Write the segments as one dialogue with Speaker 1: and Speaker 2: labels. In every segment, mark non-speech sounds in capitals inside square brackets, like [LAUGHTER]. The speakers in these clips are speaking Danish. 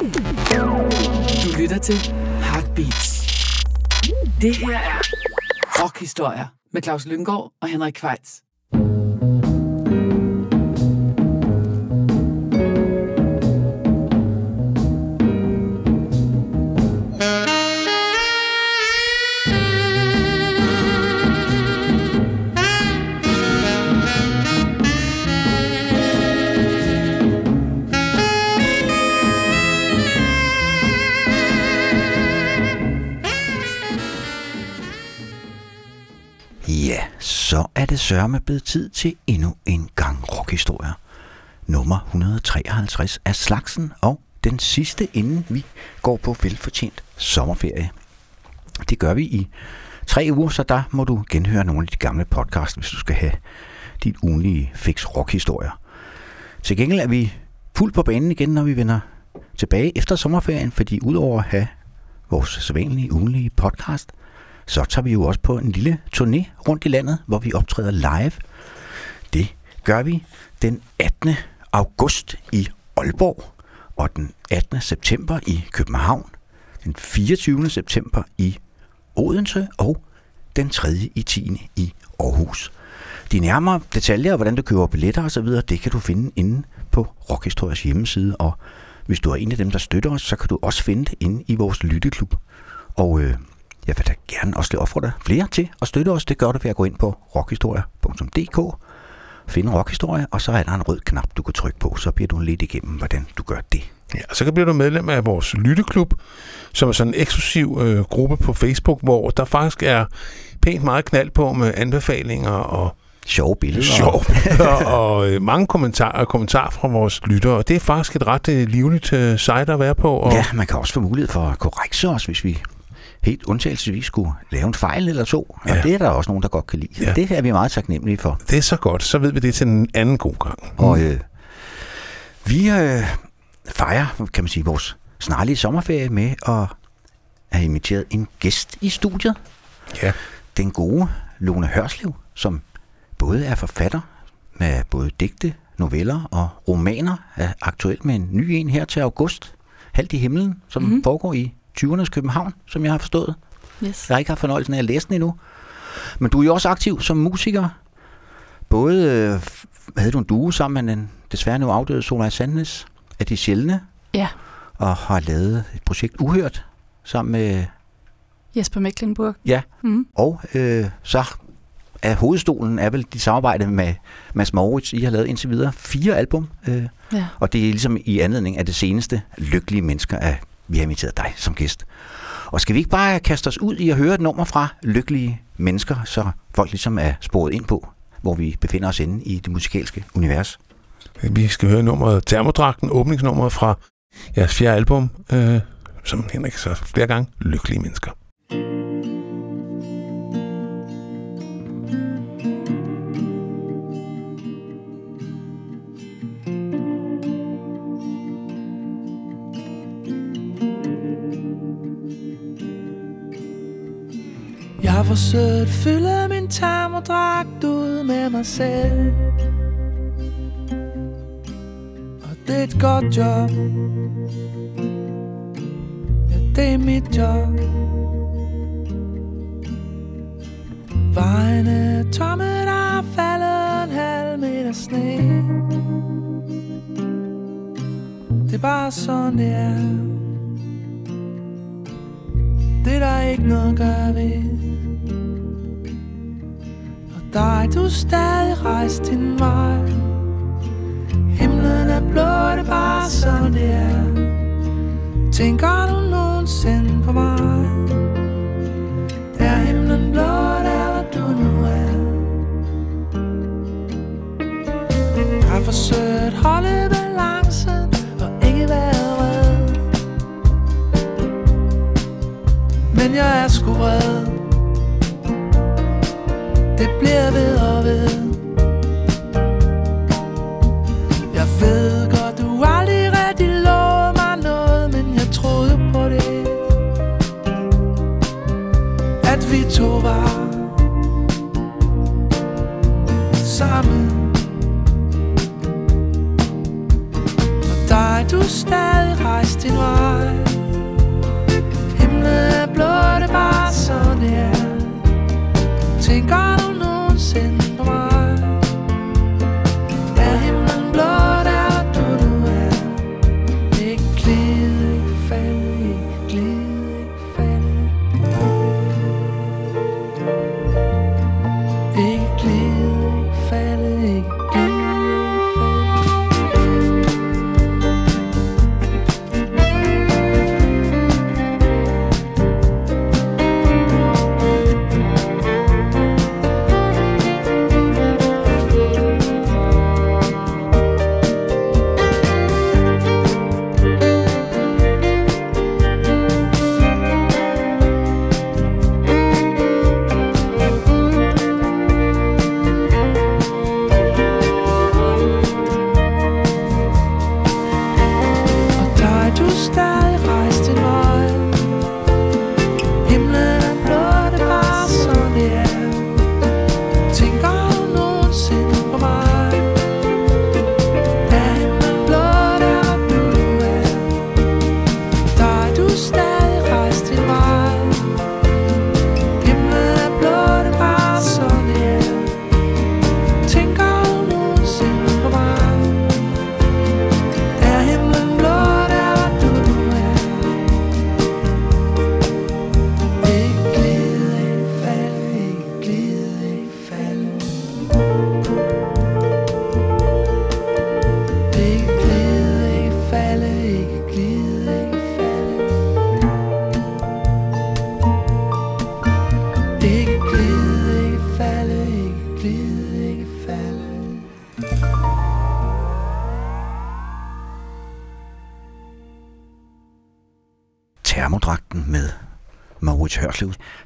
Speaker 1: Du lytter til Heartbeats. Det her er Rockhistorier med Claus Lynggaard og Henrik Kvejts.
Speaker 2: Det sørme blevet tid til endnu en gang rockhistorier. Nummer 153 af slagsen og den sidste, inden vi går på velfortjent sommerferie. Det gør vi i tre uger, så der må du genhøre nogle af de gamle podcasts, hvis du skal have dit ugenlige fix rockhistorier. Til gengæld er vi fuldt på banen igen, når vi vender tilbage efter sommerferien, fordi udover at have vores sædvanlige ugenlige podcast, så tager vi jo også på en lille turné rundt i landet, hvor vi optræder live. Det gør vi den 18. august i Aalborg, og den 18. september i København, den 24. september i Odense og den 3. i 10. i Aarhus. De nærmere detaljer, hvordan du køber billetter osv., det kan du finde inde på Rockhistorias hjemmeside, og hvis du er en af dem, der støtter os, så kan du også finde det inde i vores lytteklub. Og øh, jeg vil da gerne også opfordre flere til at støtte os. Det gør du ved at gå ind på rockhistorie.dk, finde rockhistorie, og så er der en rød knap, du kan trykke på. Så bliver du lidt igennem, hvordan du gør det.
Speaker 3: Ja, og så bliver du medlem af vores lytteklub, som er sådan en eksklusiv øh, gruppe på Facebook, hvor der faktisk er pænt meget knald på med anbefalinger og
Speaker 2: Sjove billeder.
Speaker 3: sjov billeder [LAUGHS] og øh, mange kommentarer, kommentarer fra vores lyttere. Og det er faktisk et ret øh, livligt øh, site at være på. Og,
Speaker 2: Ja, man kan også få mulighed for at korrekse os, hvis vi helt undtagelsesvis skulle lave en fejl eller to. Og
Speaker 3: Ja.
Speaker 2: det er der også nogen, der godt kan lide.
Speaker 3: Ja.
Speaker 2: det er vi meget taknemmelige for.
Speaker 3: Det er så godt. Så ved vi det til en anden god gang.
Speaker 2: Og øh, vi øh, fejrer, kan man sige, vores snarlige sommerferie med at have inviteret en gæst i studiet.
Speaker 3: Ja.
Speaker 2: Den gode Lone Hørslev, som både er forfatter med både digte, noveller og romaner, er aktuel med en ny en her til august. Halvt i himlen, som mm-hmm. foregår i 20'ernes København, som jeg har forstået.
Speaker 4: Yes.
Speaker 2: Jeg har ikke haft fornøjelsen af at læse den endnu. Men du er jo også aktiv som musiker. Både øh, havde du en duo sammen med den desværre nu afdøde Solvej Sandnes af de sjældne,
Speaker 4: Ja,
Speaker 2: og har lavet et projekt Uhørt sammen med,
Speaker 4: Jesper Mecklenburg.
Speaker 2: ja,
Speaker 4: Mm.
Speaker 2: og øh, så er hovedstolen er vel dit samarbejde med Mads Moritz. I har lavet indtil videre fire album, øh,
Speaker 4: Ja.
Speaker 2: og det er ligesom i anledning af det seneste Lykkelige Mennesker, at vi har inviteret dig som gæst. Og skal vi ikke bare kaste os ud i at høre et nummer fra Lykkelige Mennesker, så folk ligesom er sporet ind på, hvor vi befinder os inde i det musikalske univers.
Speaker 3: Vi skal høre nummeret Termodragten, åbningsnummeret fra jeres fjerde album, øh, som Henrik så flere gange, Lykkelige Mennesker.
Speaker 5: Jeg har forsøgt at fylde min termodragt ud med mig selv. Og det er et godt job. Ja, det er mit job. Vejen er tomme, der er faldet en halv meter sne. Det er bare sådan, det er. Det er der ikke noget at gøre ved dig, du stadig rejst din vej. Himlen er blå, det er bare sådan det er Tænker du nogensinde på mig? Er himlen blå, der hvor du nu er? Jeg har forsøgt at holde balancen Og ikke være vred. Men jeg er sgu vred. Det bliver ved og ved. Jeg ved godt, du aldrig rigtig lovede mig noget Men jeg troede på det. At vi to var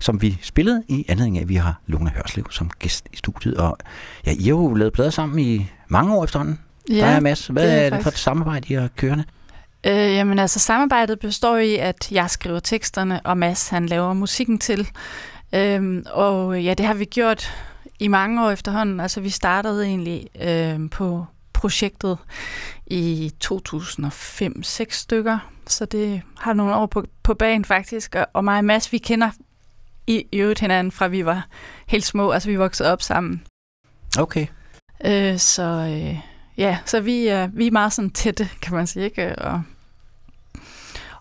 Speaker 2: som vi spillede i anledning af, at vi har Lone Hørslev som gæst i studiet. Og ja, I har jo lavet plader sammen i mange år efterhånden. Ja, der er Mads. Hvad
Speaker 4: det er
Speaker 2: er, det for et samarbejde, I har kørende?
Speaker 4: Øh, jamen altså, samarbejdet består i, at jeg skriver teksterne, og Mads han laver musikken til. Øhm, og ja, det har vi gjort i mange år efterhånden. Altså, vi startede egentlig øhm, på projektet i 2005-6 stykker, så det har nogle år på, på banen faktisk. Og, og mig og Mads, vi kender i, øvrigt hinanden fra vi var helt små, altså vi voksede op sammen.
Speaker 2: Okay.
Speaker 4: Øh, så øh, ja, så vi er, vi er meget sådan tætte, kan man sige, ikke? Og,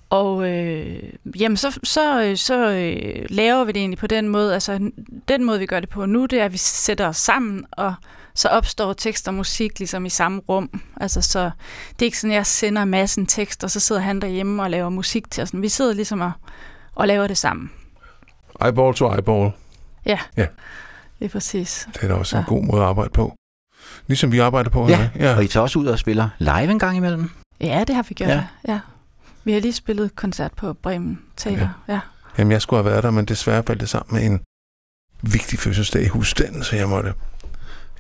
Speaker 4: og øh, jamen, så, så, øh, så øh, laver vi det egentlig på den måde, altså den måde, vi gør det på nu, det er, at vi sætter os sammen, og så opstår tekst og musik ligesom i samme rum. Altså, så det er ikke sådan, at jeg sender massen tekst, og så sidder han derhjemme og laver musik til os. Vi sidder ligesom og, og laver det sammen.
Speaker 3: Eyeball to eyeball.
Speaker 4: Ja,
Speaker 3: Ja.
Speaker 4: det er præcis.
Speaker 3: Det er da også en
Speaker 4: Ja.
Speaker 3: god måde at arbejde på. Ligesom vi arbejder på.
Speaker 2: Ja,
Speaker 3: hvad? ja.
Speaker 2: Og I tager også ud og spiller live en gang imellem?
Speaker 4: Ja, det har vi gjort,
Speaker 2: Ja.
Speaker 4: ja. ja. Vi har lige spillet koncert på Bremen Teater. Ja. ja.
Speaker 3: Jamen, jeg skulle have været der, men desværre faldt det sammen med en vigtig fødselsdag i husstanden, så jeg måtte,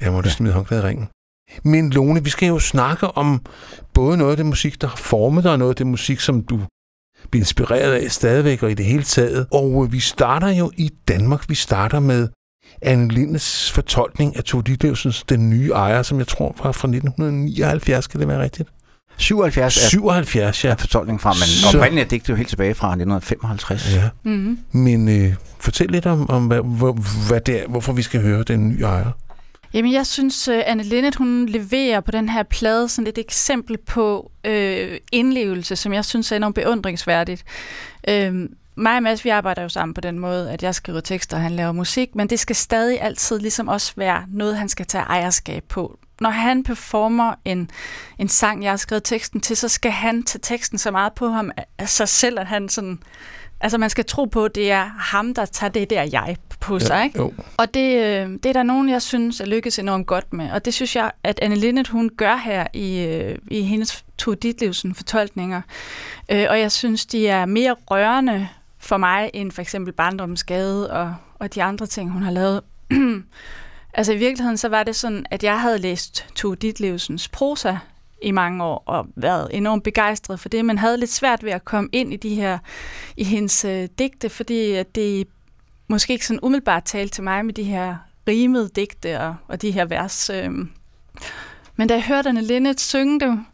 Speaker 3: jeg måtte
Speaker 2: Ja.
Speaker 3: smide håndklædet i ringen. Men Lone, vi skal jo snakke om både noget af det musik, der har formet dig, og noget af det musik, som du bliver inspireret af stadigvæk, og i det hele taget. Og øh, vi starter jo i Danmark. Vi starter med Anne Lindes fortolkning af Tove Ditlevsens Den Nye Ejer, som jeg tror var fra 1979, kan det være rigtigt?
Speaker 2: 77 er
Speaker 3: 77, ja.
Speaker 2: ja. fortolkning fra, men
Speaker 3: Så-
Speaker 2: oprindeligt er digtet jo helt tilbage fra 1955.
Speaker 3: ja.
Speaker 4: Mm-hmm.
Speaker 3: Men øh, fortæl lidt om, om hvad, hvor, hvad det er, hvorfor vi skal høre Den Nye Ejer.
Speaker 4: Jamen, jeg synes, øh, Anne Linnet, hun leverer på den her plade sådan et eksempel på øh, indlevelse, som jeg synes er enormt beundringsværdigt. Øh, mig og Mads, vi arbejder jo sammen på den måde, at jeg skriver tekster, og han laver musik, men det skal stadig altid ligesom også være noget, han skal tage ejerskab på. Når han performer en, en sang, jeg har skrevet teksten til, så skal han tage teksten så meget på ham af sig selv, at han sådan... Altså, man skal tro på, at det er ham, der tager det der jeg på sig, ikke?
Speaker 3: Jo.
Speaker 4: Og det, øh, det er der nogen, jeg synes er lykkes enormt godt med. Og det synes jeg, at Anne Linnet, hun gør her i, øh, i hendes Tove Ditlevsen fortolkninger. Øh, og jeg synes, de er mere rørende for mig, end for eksempel Barndommens Skade og, og de andre ting, hun har lavet. [CLEARS THROAT] altså i virkeligheden, så var det sådan, at jeg havde læst Tove Ditlevsens prosa i mange år, og været enormt begejstret for det, men havde lidt svært ved at komme ind i de her, i hendes øh, digte, fordi at det måske ikke sådan umiddelbart talte til mig med de her rimede digte og, og de her vers. Øh. Men da jeg hørte Anne Linnet synge dem,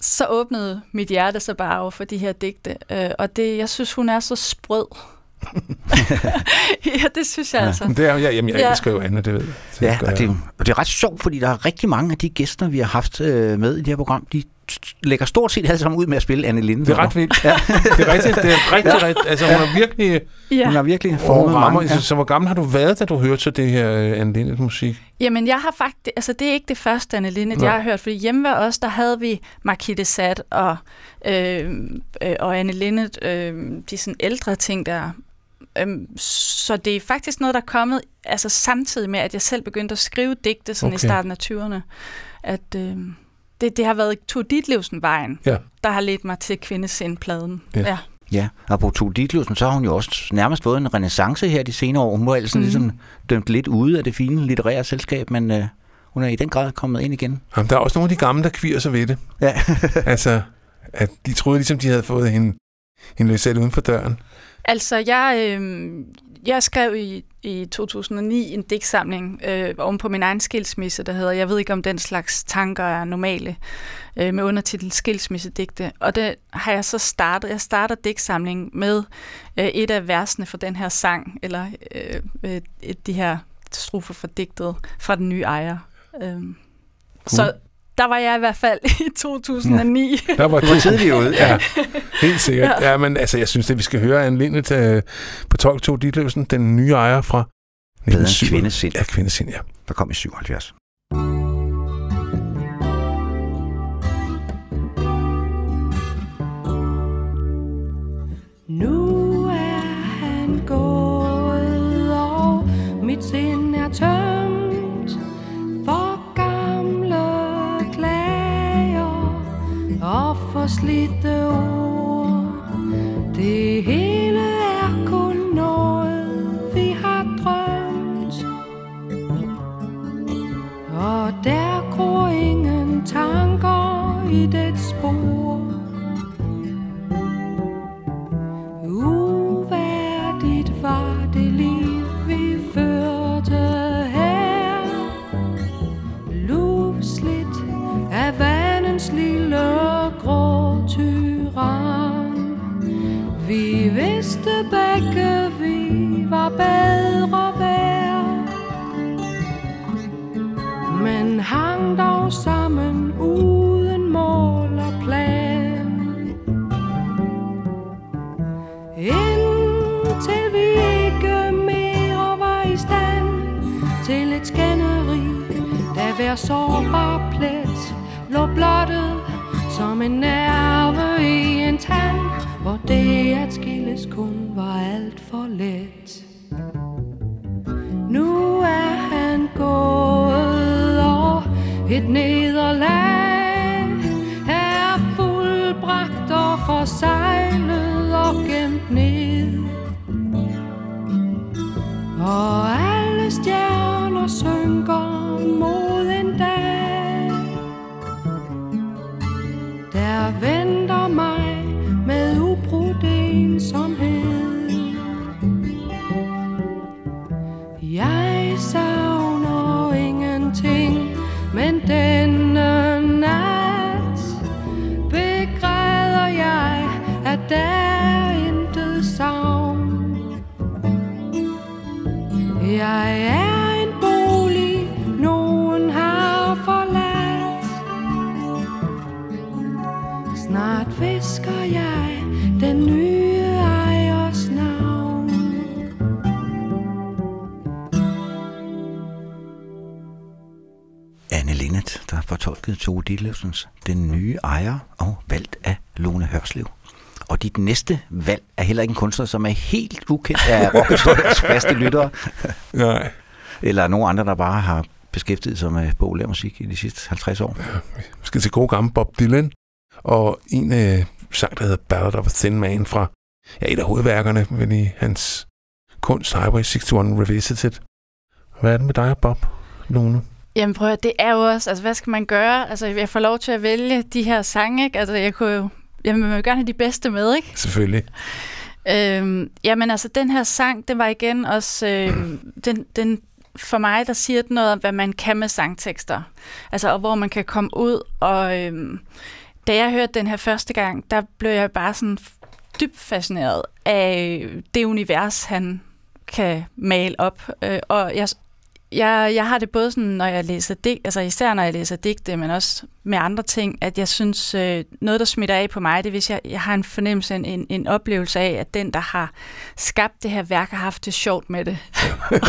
Speaker 4: så åbnede mit hjerte sig bare over for de her digte. Øh, og det, jeg synes, hun er så sprød. [LAUGHS] ja, det synes jeg
Speaker 2: Ja.
Speaker 4: altså.
Speaker 3: Det er, jo- ja, jamen, jeg
Speaker 4: Ja.
Speaker 3: elsker jo Anne, det ved jeg. Det
Speaker 2: Ja, og det, og det er ret sjovt, fordi der er rigtig mange af de gæster, vi har haft øh, med i det her program, de lægger stort set alle sammen ud med at spille Anne Linde.
Speaker 3: det er ret vildt.
Speaker 2: Ja.
Speaker 3: Det er rigtigt. Det er rigtig, ja. rigtig. Altså, hun er virkelig
Speaker 4: Ja.
Speaker 2: Hun har virkelig formet
Speaker 3: rammer.
Speaker 2: mange. Ja.
Speaker 3: Så, så hvor gammel har du været, da du hørte så det her øh, Anne Lindet musik?
Speaker 4: Jamen, jeg har faktisk, altså det er ikke det første, Anne Linnet,
Speaker 3: Nå.
Speaker 4: jeg har hørt, fordi hjemme ved os, der havde vi Marquis Sat og, øh, øh, og Anne Linnet, øh, de sådan ældre ting der. Øhm, så det er faktisk noget, der er kommet altså samtidig med, at jeg selv begyndte at skrive digte sådan
Speaker 3: Okay.
Speaker 4: i starten af 20'erne. At øh, det, det har været Tove Ditlevsen-vejen,
Speaker 3: Ja.
Speaker 4: der har ledt mig til kvindesind-pladen.
Speaker 3: Ja.
Speaker 4: Ja.
Speaker 2: Ja, og på Tove Ditlevsen, så har hun jo også nærmest fået en renaissance her de senere år. Hun var ellers mm. Ligesom dømt lidt ude af det fine litterære selskab, men øh, hun er i den grad kommet ind igen.
Speaker 3: Jamen, der er også nogle af de gamle, der kvier sig ved det.
Speaker 2: Ja. [LAUGHS]
Speaker 3: altså, at de troede ligesom, de havde fået hende, hende løsat uden for døren.
Speaker 4: Altså, jeg, øh, jeg skrev i, i 2009 en digtsamling øh, oven på min egen skilsmisse, der hedder Jeg ved ikke, om den slags tanker er normale, øh, med undertitel Skilsmissedigte. Og det har jeg så startet. Jeg starter digtsamlingen med øh, et af versene fra den her sang, eller øh, øh, et- de her strofer fra digtet fra den nye ejer. Øh, Så der var jeg i hvert fald i 2009. [LAUGHS]
Speaker 3: Der var
Speaker 2: Du var tidligt ude.
Speaker 3: Ja, helt sikkert.
Speaker 4: Ja.
Speaker 3: Ja, men altså, jeg synes, at vi skal høre Anne Lindet øh, på Tolk Tog Ditlevsen, den nye ejer fra
Speaker 2: Pladen
Speaker 3: 1907.
Speaker 2: Kvindesind,
Speaker 3: Ja, kvindesind, ja.
Speaker 2: der kom i 77.
Speaker 6: oss lite åt hver sårbar plet lå blottet Som en nerve i en tand Hvor det at skilles kun var alt for let. Nu er han gået og et nederlag Er fuldbragt og forsejlet og gemt ned. Og
Speaker 2: Fortolkede Tove Ditlevsens Den nye ejer og valgt af Lone Hørslev. Og dit næste valg er heller ikke en kunstner, som er helt ukendt af [LAUGHS] rockhistoriens faste lyttere.
Speaker 3: Nej.
Speaker 2: Eller nogen andre, der bare har beskæftiget sig med populær musik i de sidste 50 år.
Speaker 3: Vi skal til gode gamle Bob Dylan. Og en øh, sang, der hedder Ballad of a Thin Man fra ja, et af hovedværkerne vel i hans kunst Highway 61 Revisited. Hvad er det med dig og Bob, Lone?
Speaker 4: Jamen prøv at, det er jo også, altså hvad skal man gøre? Altså jeg får lov til at vælge de her sange, ikke? Altså jeg kunne jo, jamen man vil gerne have de bedste med, ikke?
Speaker 3: Selvfølgelig.
Speaker 4: Øhm, jamen altså, den her sang, det var igen også, øhm, den, den, for mig, der siger den noget om, hvad man kan med sangtekster. Altså, og hvor man kan komme ud, og øhm, da jeg hørte den her første gang, der blev jeg bare sådan dybt fascineret af det univers, han kan male op. Øh, og jeg, jeg, jeg har det både sådan, når jeg læser dig, altså især når jeg læser digte, men også med andre ting, at jeg synes, øh, noget der smitter af på mig, det er, hvis jeg, jeg har en fornemmelse, en, en oplevelse af, at den, der har skabt det her værk, har haft det sjovt med det.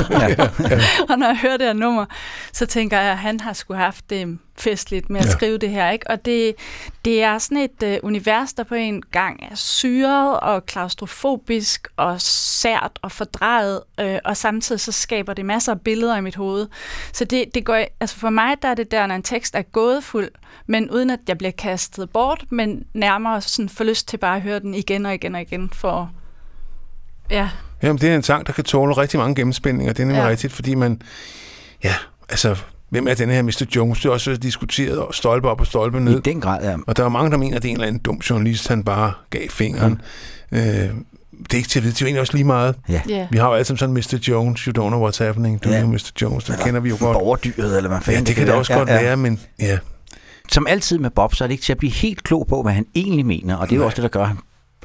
Speaker 4: [LAUGHS] og når jeg hører det her nummer, så tænker jeg, at han har skulle haft det festligt med at
Speaker 3: ja.
Speaker 4: skrive det her. Ikke? Og det, det er sådan et øh, univers, der på en gang er syret og klaustrofobisk og sært og fordrejet, øh, og samtidig så skaber det masser af billeder i mit hoved. Så det, det går, altså for mig der er det der, når en tekst er gådefuld, men uden at jeg bliver kastet bort, men nærmere sådan får lyst til bare at høre den igen og igen og igen for ja,
Speaker 3: Jamen, det er en sang, der kan tåle rigtig mange gennemspændinger. Det er nemlig ja.
Speaker 4: Ja.
Speaker 3: rigtigt, fordi man... Ja, altså, hvem er den her Mr. Jones? Det er også diskuteret og stolpe op og stolpe
Speaker 2: I
Speaker 3: ned.
Speaker 2: den grad er
Speaker 3: Og der er mange, der mener, at det er en eller anden dum journalist, han bare gav fingeren. Mm. Øh, det er ikke til at vide. Det er jo egentlig også lige meget.
Speaker 4: ja.
Speaker 3: Vi har jo alle sammen sådan Mr. Jones, you don't know what's happening. Do
Speaker 2: Ja.
Speaker 3: you know Mr. Jones? Det kender vi jo godt.
Speaker 2: borgerdyret, eller hvad
Speaker 3: Ja,
Speaker 2: fanden
Speaker 3: det kan det også godt være, men ja.
Speaker 2: Som altid med Bob, så er det ikke til at blive helt klog på, hvad han egentlig mener, og det er jo også det, der gør, at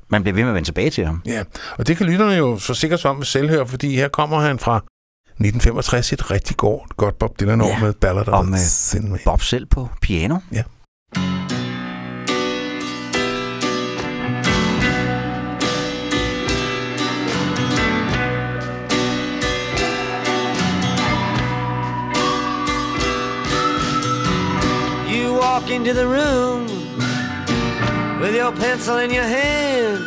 Speaker 2: man bliver ved med at vende tilbage til ham.
Speaker 3: Ja, og det kan lytterne jo så sikkert som med selvhør, fordi her kommer han fra 1965, et rigtig godt, godt Bob Dylan år
Speaker 2: Ja,
Speaker 3: med Ballad
Speaker 2: og med. Bob selv på piano.
Speaker 3: Ja.
Speaker 7: Into the room with your pencil in your hand.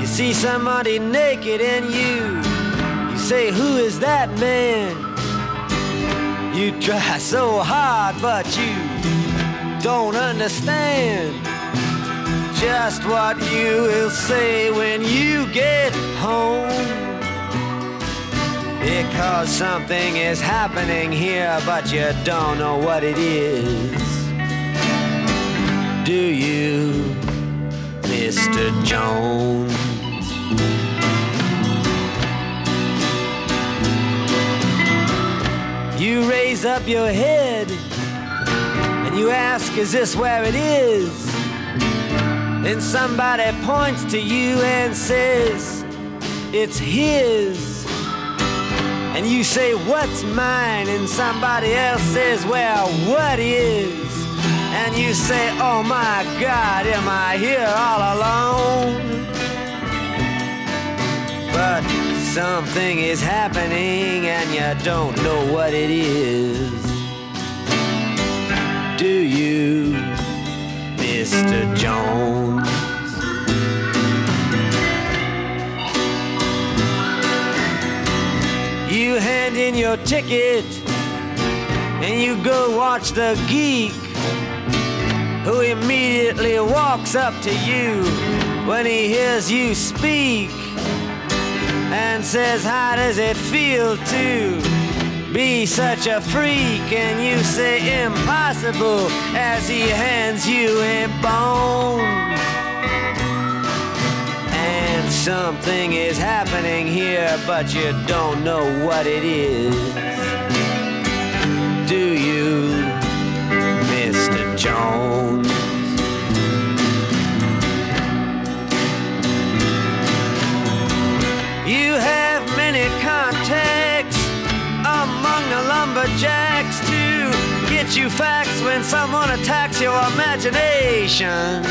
Speaker 7: You see somebody naked and you you say, "Who is that man?" You try [LAUGHS] so hard, but you don't understand just what you will say when you get home. Because something is happening here, but you don't know what it is. Do you, Mr. Jones? You raise up your head and you ask, Is this where it is? Then somebody points to you and says, It's his. And you say, What's mine? And somebody else says, Well, what is? And you say, Oh my God, am I here all alone? But something is happening and you don't know what it is. Do you, Mr. Jones? You hand in your ticket and you go watch the geek who immediately walks up to you when he hears you speak and says, How does it feel to be such a freak? And you say, Impossible, as he hands you a bone. And something is happening here, but you don't know what it is. Do you. Jones? You have many contacts among the lumberjacks to get you facts when someone attacks your imagination.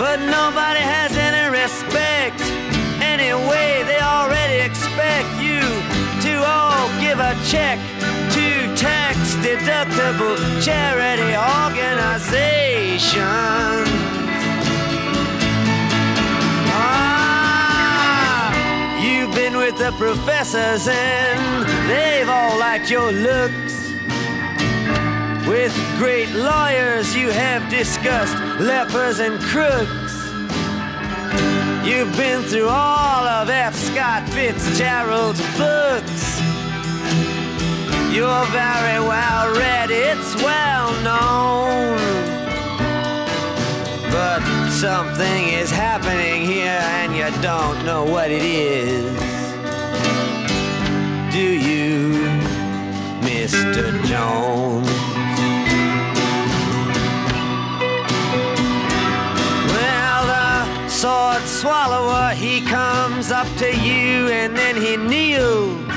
Speaker 7: But nobody has any respect. Anyway, they already expect you to all give a check to tax deductible charity organizations. Ah, you've been with the professors and they've all liked your looks. With great lawyers, you have discussed lepers and crooks. You've been through all of F. Scott Fitzgerald's books. You're very well read, it's well known. But something is happening here and you don't know what it is. Do you, Mr. Jones? Well, the sword swallower, he comes up to you and then he kneels.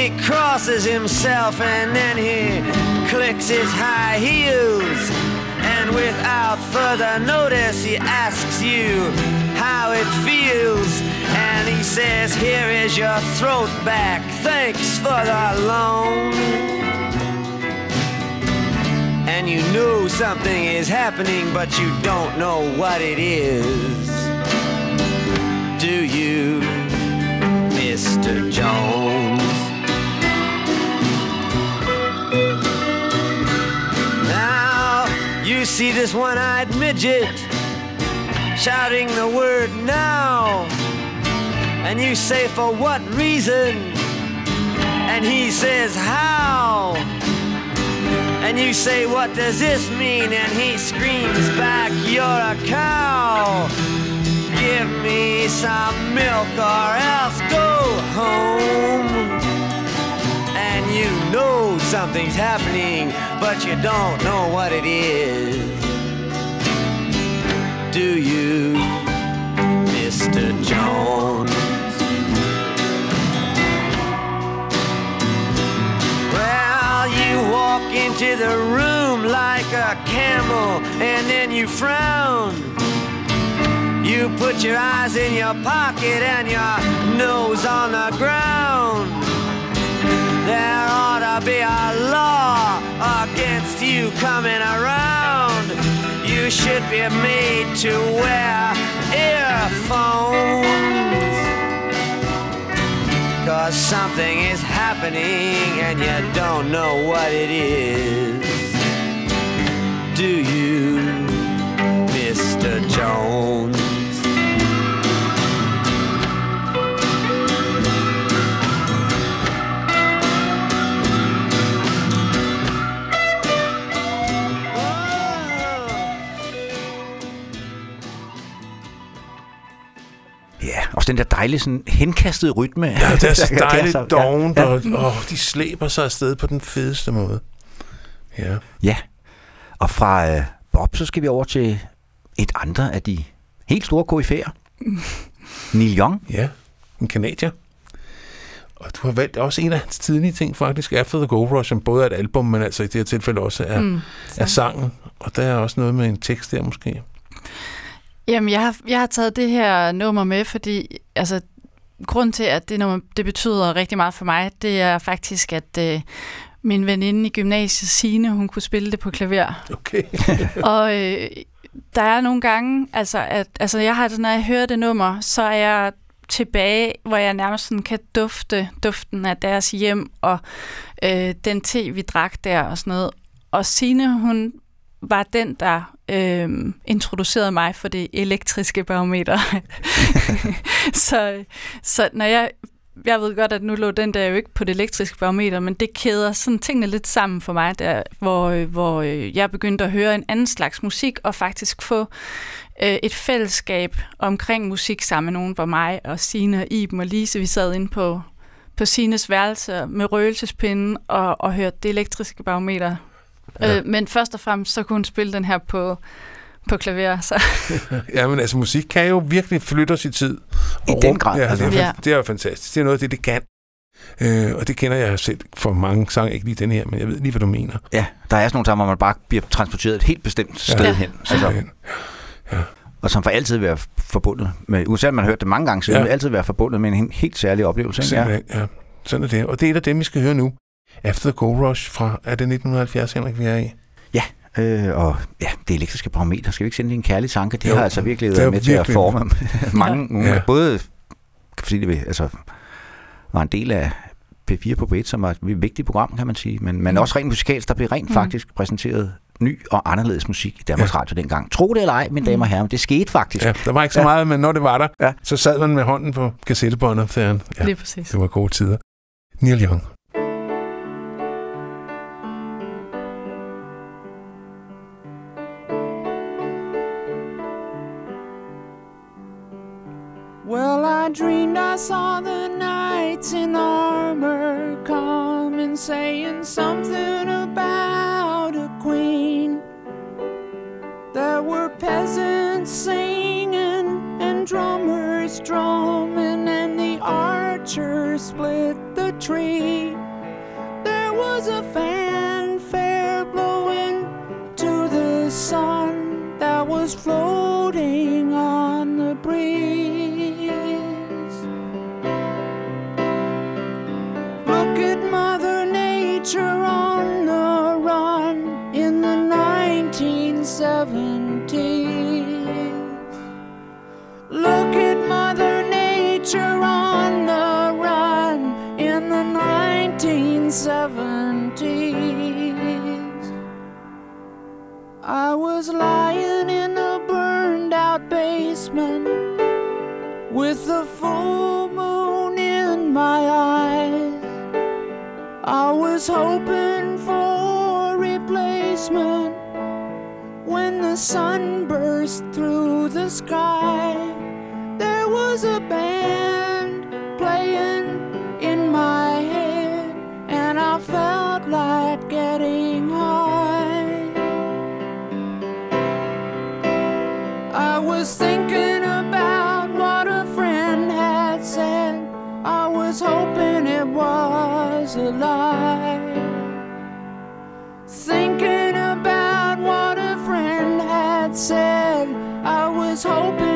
Speaker 7: He crosses himself and then he clicks his high heels. And without further notice, he asks you how it feels. And he says, Here is your throat back. Thanks for the loan. And you know something is happening, but you don't know what it is. Do you, Mr. Jones? You see this one eyed midget shouting the word now. And you say, For what reason? And he says, How? And you say, What does this mean? And he screams back, You're a cow. Give me some milk or else go home. You know something's happening, but you don't know what it is. Do you, Mr. Jones? Well, you walk into the room like a camel and then you frown. You put your eyes in your pocket and your nose on the ground. There ought to be a law against you coming around. You should be made to wear earphones. Cause something is happening and you don't know what it is. Do you, Mr. Jones?
Speaker 2: Også den der dejlige sådan henkastede rytme.
Speaker 3: Ja, det er [LAUGHS] så dejligt dovent,
Speaker 2: ja,
Speaker 3: og åh, de slæber sig afsted på den fedeste måde. Ja.
Speaker 2: Ja, Og fra øh, Bob, så skal vi over til et andre af de helt store koryfærer. [LAUGHS] Neil Young.
Speaker 3: Ja, en kanadier. Og du har valgt også en af hans tidlige ting, faktisk, After the Gold Rush, som både er et album, men altså i det her tilfælde også er, mm, er sangen. Og der er også noget med en tekst der måske.
Speaker 4: Jamen, jeg har, jeg har taget det her nummer med, fordi altså, grund til, at det nummer det betyder rigtig meget for mig, det er faktisk, at øh, min veninde i gymnasiet, Signe, hun kunne spille det på klaver.
Speaker 3: Okay. [LAUGHS]
Speaker 4: og øh, der er nogle gange, altså, at, altså jeg har, når jeg hører det nummer, så er jeg tilbage, hvor jeg nærmest sådan kan dufte duften af deres hjem, og øh, den te, vi drak der og sådan noget. Og Signe, hun var den, der øh, introducerede mig for det elektriske barometer. [LAUGHS] så, så når jeg jeg ved godt, at nu lå den der jo ikke på det elektriske barometer, men det kæder sådan tingene lidt sammen for mig, der, hvor, øh, hvor øh, jeg begyndte at høre en anden slags musik, og faktisk få øh, et fællesskab omkring musik sammen med nogen, hvor mig og Sine og Iben og Lise, vi sad inde på, på Sines værelse med røgelsespinden og, og hørte det elektriske barometer. Ja. Øh, men først og fremmest, så kunne hun spille den her på på klaver. Så. [LAUGHS]
Speaker 3: ja, men altså musik kan jo virkelig flytte os i tid.
Speaker 2: I den grad.
Speaker 3: Ja, altså. det, er, det er jo fantastisk. Det er noget af det, det kan. Øh, og det kender jeg selv for mange sange, ikke lige den her, men jeg ved lige, hvad du mener.
Speaker 2: Ja, der er sådan nogle sange, hvor man bare bliver transporteret et helt bestemt sted ja. hen. Altså, ja. Og som for altid vil være forbundet med, uanset man har hørt det mange gange, så ja. vil altid være forbundet med en helt særlig oplevelse. Ikke?
Speaker 3: Ja. ja, sådan er det. Og det er et af dem, vi skal høre nu. After the Gold Rush fra, er det 1970, Henrik, vi er i?
Speaker 2: Ja, Øh, og ja, det elektriske barometer, skal vi ikke sende en kærlig tanke? Det jo, har altså virkelig været med til at forme [LAUGHS] mange, ja. både fordi det altså, var en del af P4 på B1, som var et vigtigt program, kan man sige, men, men mm. også rent musikalsk, der blev rent mm. faktisk præsenteret ny og anderledes musik i Danmarks ja. Radio dengang. Tro det eller ej, mine damer og herrer, det skete faktisk.
Speaker 3: Ja, der var ikke så ja. meget, men når det var der, ja. så sad man med hånden på kassettebåndet. Ja,
Speaker 4: Lige præcis.
Speaker 3: Det var gode tider. Neil Young.
Speaker 8: Dreamed I saw the knights in armor come saying something about a queen. There were peasants singing and drummers drumming, and the archers split the tree. There was a fanfare blowing to the sun that was floating on the breeze. Nature on the run in the 1970s. Look at Mother Nature on the run in the 1970s. I was lying in a burned out basement with the full moon in my eyes. I was hoping for a replacement when the sun burst through the sky. There was a band playing in my head, and I felt like getting high. I was thinking was a lie. Thinking about what a friend had said, I was hoping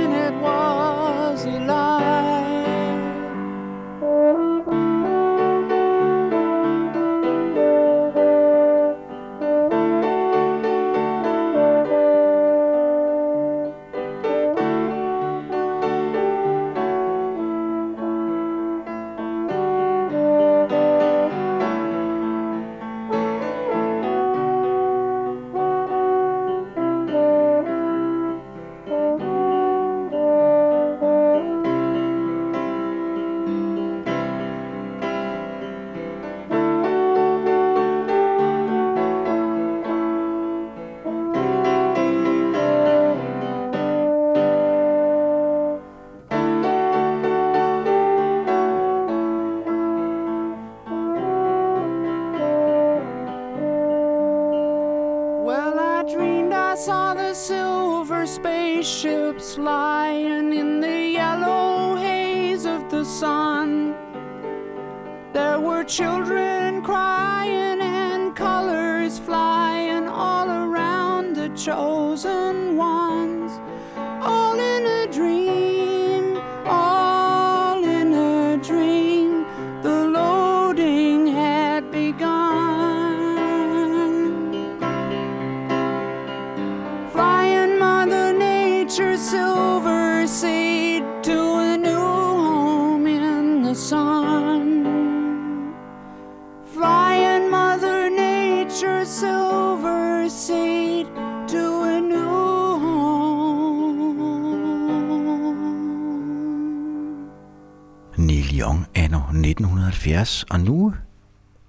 Speaker 2: 1970, og nu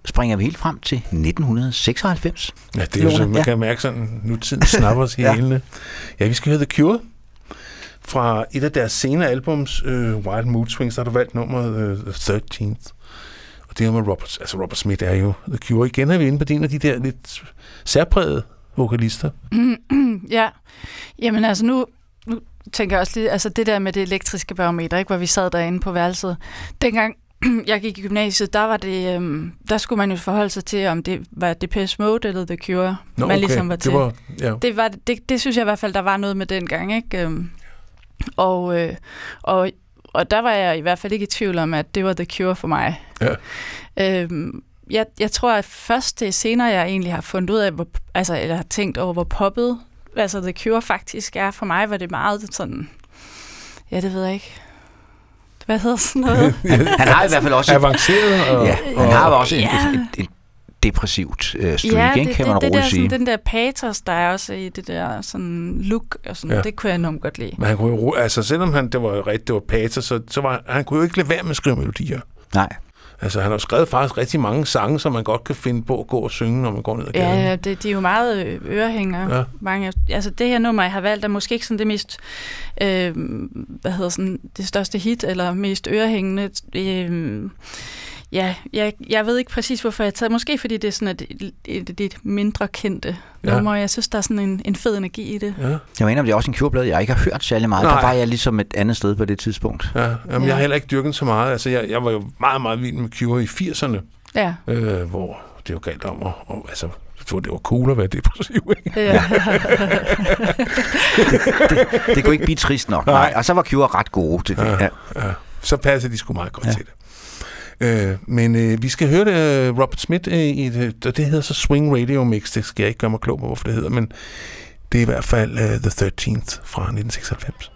Speaker 2: springer vi helt frem til 1996.
Speaker 3: Ja, det er jo sådan, man
Speaker 2: ja.
Speaker 3: kan mærke sådan, nu tiden [LAUGHS] snapper os i
Speaker 2: Ja.
Speaker 3: hælene. Ja, vi skal høre The Cure fra et af deres senere albums, uh, Wild Mood Swings, der har du valgt nummeret uh, The 13th. Og det er med Robert, altså Robert Smith er jo The Cure. Igen er vi inde på en af de der lidt særprægede vokalister. [CLEARS THROAT]
Speaker 4: ja, jamen altså nu, nu tænker jeg også lige, altså det der med det elektriske barometer, ikke, hvor vi sad derinde på værelset. Dengang [CLEARS THROAT] jeg gik i gymnasiet, der var det, øhm, der skulle man jo forholde sig til, om det var Depeche Mode eller The Cure,
Speaker 3: Nå,
Speaker 4: man ligesom var til.
Speaker 3: det var, ja.
Speaker 4: det, var, det, det synes jeg i hvert fald, der var noget med den gang, ikke? Øhm, Og, øh, og, og der var jeg i hvert fald ikke i tvivl om, at det var The Cure for mig.
Speaker 3: Ja.
Speaker 4: Øhm, jeg, jeg tror, at først det er senere, jeg egentlig har fundet ud af, hvor, altså, eller har tænkt over, hvor poppet altså The Cure faktisk er. For mig var det meget sådan, ja, det ved jeg ikke. Hvad hedder sådan noget? [LAUGHS]
Speaker 2: Han har i hvert fald også et,
Speaker 3: Avanceret og,
Speaker 2: ja, han har
Speaker 3: og,
Speaker 2: også et,
Speaker 4: Ja.
Speaker 2: et, et, et depressivt øh, streak,
Speaker 4: ja,
Speaker 2: ikke,
Speaker 4: det,
Speaker 2: kan man
Speaker 4: det, det
Speaker 2: roligt
Speaker 4: der,
Speaker 2: sige.
Speaker 4: sådan, den der patos, der er også i det der sådan look, og sådan,
Speaker 3: Ja.
Speaker 4: det kunne jeg enormt godt lide.
Speaker 3: Men han kunne jo, altså selvom han, det var rigtigt, det var pater, så, så var, han kunne jo ikke lade være med at skrive melodier.
Speaker 2: Nej,
Speaker 3: Altså, han har skrevet faktisk rigtig mange sange, som man godt kan finde på at gå og synge, når man går ned ad gaden.
Speaker 4: Ja, det, de er jo meget øh, ørehængere.
Speaker 3: Ja.
Speaker 4: Ja. Mange, altså det her nummer, jeg har valgt, er måske ikke sådan det mest, øh, hvad hedder sådan, det største hit, eller mest ørehængende. Øh, ja, jeg, jeg ved ikke præcis, hvorfor jeg har taget. Måske fordi det er sådan et, et, et, et mindre kendte
Speaker 3: Ja.
Speaker 4: nummer. Jeg synes, der er sådan en, en fed energi i det.
Speaker 3: Ja,
Speaker 2: jeg mener, det er også en Cure-blad, jeg ikke har hørt særlig meget.
Speaker 3: Nej.
Speaker 2: Der var jeg ligesom et andet sted på det tidspunkt.
Speaker 3: ja. Jamen, ja. Jeg har heller ikke dyrket så meget. Altså, jeg, jeg var jo meget, meget vild med Cure i 80'erne,
Speaker 4: Ja.
Speaker 3: øh, hvor det jo galt om at, og, altså, jeg tror, det var cool at være depressiv, ikke?
Speaker 4: ja.
Speaker 2: Det kunne ikke blive trist nok.
Speaker 3: Nej.
Speaker 2: Nej. Og så var Cure ret gode til det.
Speaker 3: Ja.
Speaker 2: Ja.
Speaker 3: Ja, så passer de sgu meget godt. Ja. til det. Øh, men øh, vi skal høre det, Robert Smith øh, i det, og øh, det hedder så Swing Radio Mix. Det skal jeg ikke gøre mig klog på, hvorfor det hedder, men det er i hvert fald øh, The 13th fra 1996.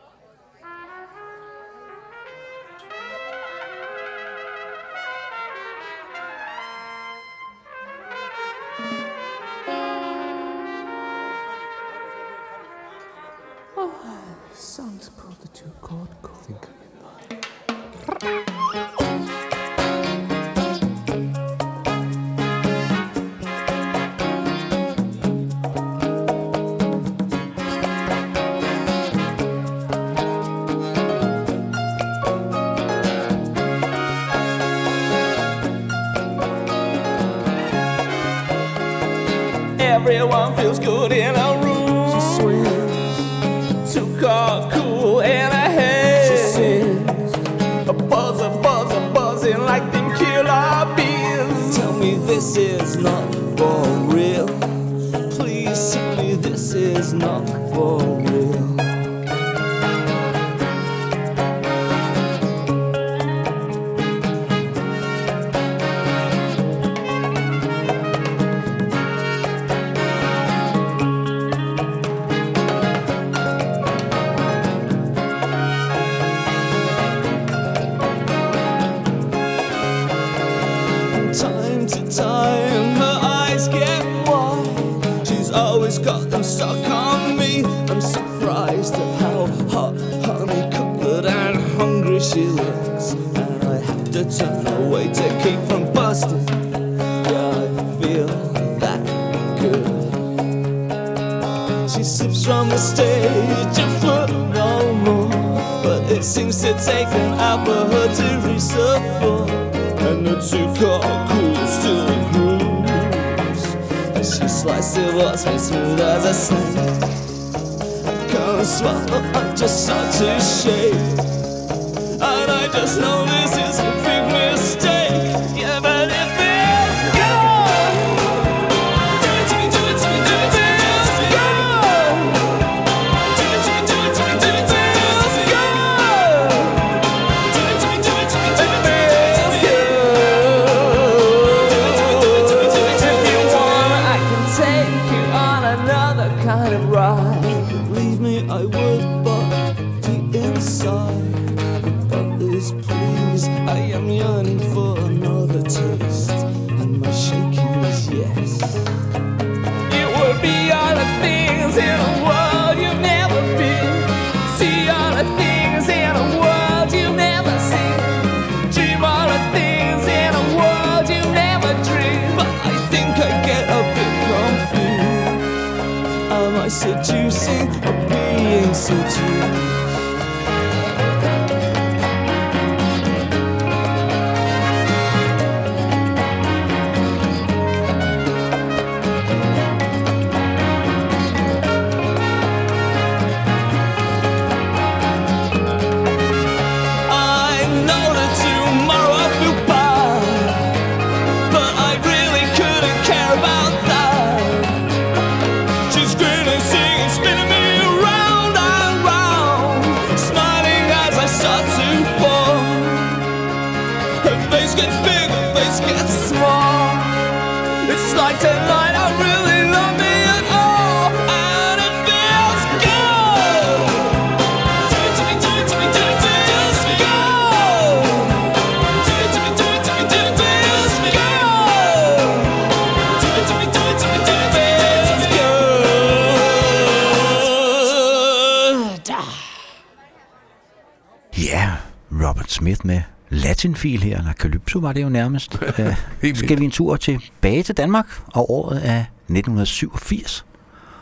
Speaker 2: Latinfil her, eller Calypso var det jo nærmest. [LAUGHS] Øh, skal vi en tur tilbage til Danmark, og året er 1987.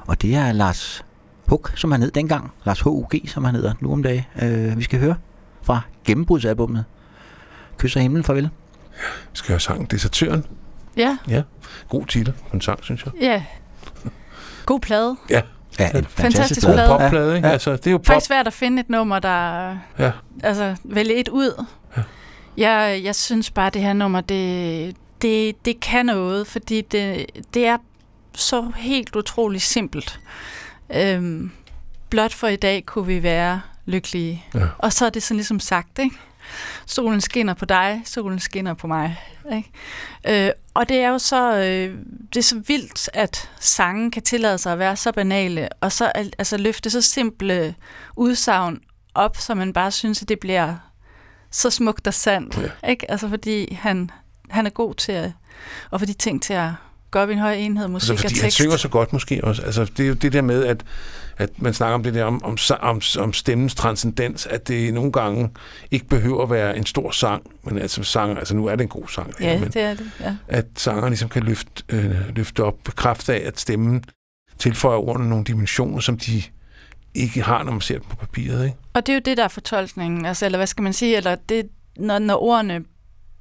Speaker 2: Og det er Lars Hug, som han hed dengang. Lars H.U.G., som han hedder nu om dagen. Øh, vi skal høre fra gennembrudsalbummet. Kysser himlen farvel.
Speaker 3: Skal jeg sange Desertøren?
Speaker 4: Ja,
Speaker 3: Ja. God titel på en sang, synes jeg.
Speaker 4: ja. God plade.
Speaker 3: Ja.
Speaker 2: Ja, en
Speaker 4: Fantastisk
Speaker 2: plade.
Speaker 4: plade.
Speaker 3: Popplade, ikke?
Speaker 2: Ja.
Speaker 3: Altså, det er jo pop.
Speaker 4: Faktisk svært at finde et nummer, der...
Speaker 3: Ja.
Speaker 4: Altså, vælge et ud. Jeg, jeg synes bare, det her nummer, det, det, det kan noget, fordi det, det er så helt utroligt simpelt. Øhm, blot for i dag kunne vi være lykkelige.
Speaker 3: Ja.
Speaker 4: Og så er det sådan ligesom sagt, ikke? Solen skinner på dig, solen skinner på mig. Ikke? Øh, og det er jo så, øh, det er så vildt, at sangen kan tillade sig at være så banale, og så al- altså, løfte så simple udsagn op, så man bare synes, at det bliver så smukt og sandt.
Speaker 3: Ja.
Speaker 4: Ikke? Altså fordi han, han er god til at, og for de ting til at gå op i en høj enhed, musik
Speaker 3: Altså,
Speaker 4: og
Speaker 3: fordi han
Speaker 4: tekst.
Speaker 3: synger så godt måske også. Altså, det er jo det der med, at, at man snakker om det der om, om, om, om stemmens transcendens, at det nogle gange ikke behøver at være en stor sang, men altså sanger, altså nu er det en god sang, det her,
Speaker 4: Ja,
Speaker 3: men
Speaker 4: det er det. Ja.
Speaker 3: at sanger ligesom kan løfte, øh, løfte op kraft af, at stemmen tilføjer ordene nogle dimensioner, som de ikke har, når man ser dem på papiret, ikke?
Speaker 4: Og det er jo det, der er fortolkningen, altså, eller hvad skal man sige, eller det, når, når ordene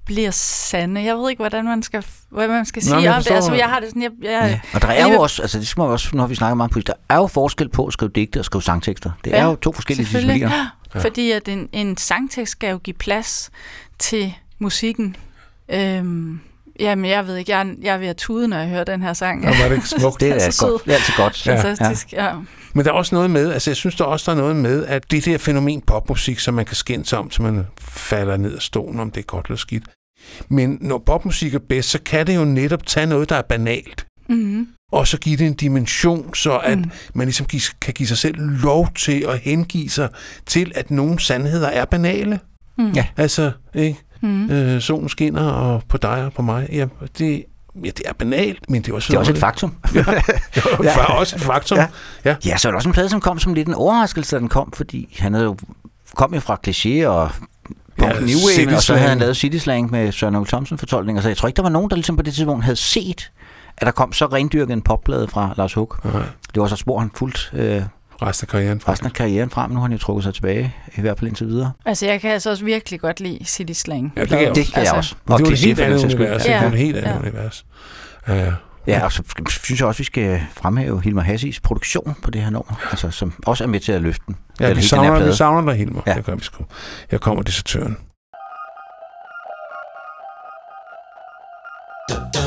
Speaker 4: bliver sande. Jeg ved ikke, hvordan man skal, hvad man skal
Speaker 3: Nå,
Speaker 4: sige om det. Altså, jeg har det sådan, jeg, jeg,
Speaker 2: Ja. Og der er jo også, altså det skal man også, når vi snakker meget om politik, der er jo forskel på at skrive digte og skrive sangtekster. Det er
Speaker 4: Ja,
Speaker 2: jo to forskellige
Speaker 4: Selvfølgelig,
Speaker 2: discipliner.
Speaker 4: ja. fordi at en, en sangtekst skal jo give plads til musikken. Øhm, jamen, jeg ved ikke, jeg, er- jeg er ved at tude, når jeg hører den her sang.
Speaker 3: Og var det ikke [LAUGHS] smukt?
Speaker 2: Det er,
Speaker 4: så
Speaker 2: godt. Det er altid godt.
Speaker 3: Ja.
Speaker 4: Fantastisk, ja.
Speaker 3: Men der er også noget med, altså jeg synes der er også der er noget med, at det der fænomen popmusik, som man kan skændes om, så man falder ned af stolen, om det er godt eller skidt. Men når popmusik er bedst, så kan det jo netop tage noget, der er banalt,
Speaker 4: Mm-hmm.
Speaker 3: og så give det en dimension, så at
Speaker 4: Mm.
Speaker 3: man ligesom kan give sig selv lov til at hengive sig til, at nogle sandheder er banale.
Speaker 4: Mm.
Speaker 2: Ja.
Speaker 3: Altså, ikke?
Speaker 4: Mm.
Speaker 3: Øh, solen skinner og på dig og på mig. Ja, det, ja, det er banalt, men det er også,
Speaker 2: Det er også et faktum. [LAUGHS]
Speaker 3: faktum. det er også et faktum.
Speaker 2: Ja.
Speaker 3: Ja.
Speaker 2: Ja, så er der også en plade, som kom som lidt en overraskelse, da den kom, fordi han havde jo, kom jo fra kliché og punk
Speaker 3: Ja,
Speaker 2: New Wave, og så havde han lavet City Slang med Søren Ole Thomsen fortolkninger, så jeg tror ikke, der var nogen, der ligesom på det tidspunkt havde set, at der kom så rendyrket en popplade fra Lars Hug.
Speaker 3: Nej,
Speaker 2: Det var så spor, han fuldt øh,
Speaker 3: resten af karrieren.
Speaker 2: resten af karrieren frem. Nu har han jo trukket sig tilbage, i hvert fald indtil videre.
Speaker 4: Altså, jeg kan altså også virkelig godt lide City Slang.
Speaker 3: Ja, det kan jeg
Speaker 2: Det kan jeg
Speaker 4: Altså,
Speaker 2: også.
Speaker 3: Men det er jo et helt andet univers.
Speaker 4: Ja.
Speaker 3: Det er et helt andet
Speaker 4: Ja.
Speaker 3: univers. Ja,
Speaker 2: Ja, og så synes jeg også, vi skal fremhæve Hilmar Hassis produktion på det her nummer, altså, som også er med til at løfte den.
Speaker 3: Ja, vi savner, vi savner dig, Hilmer.
Speaker 2: Ja.
Speaker 3: Ja. Det gør vi sgu. Her kommer desertøren.
Speaker 9: År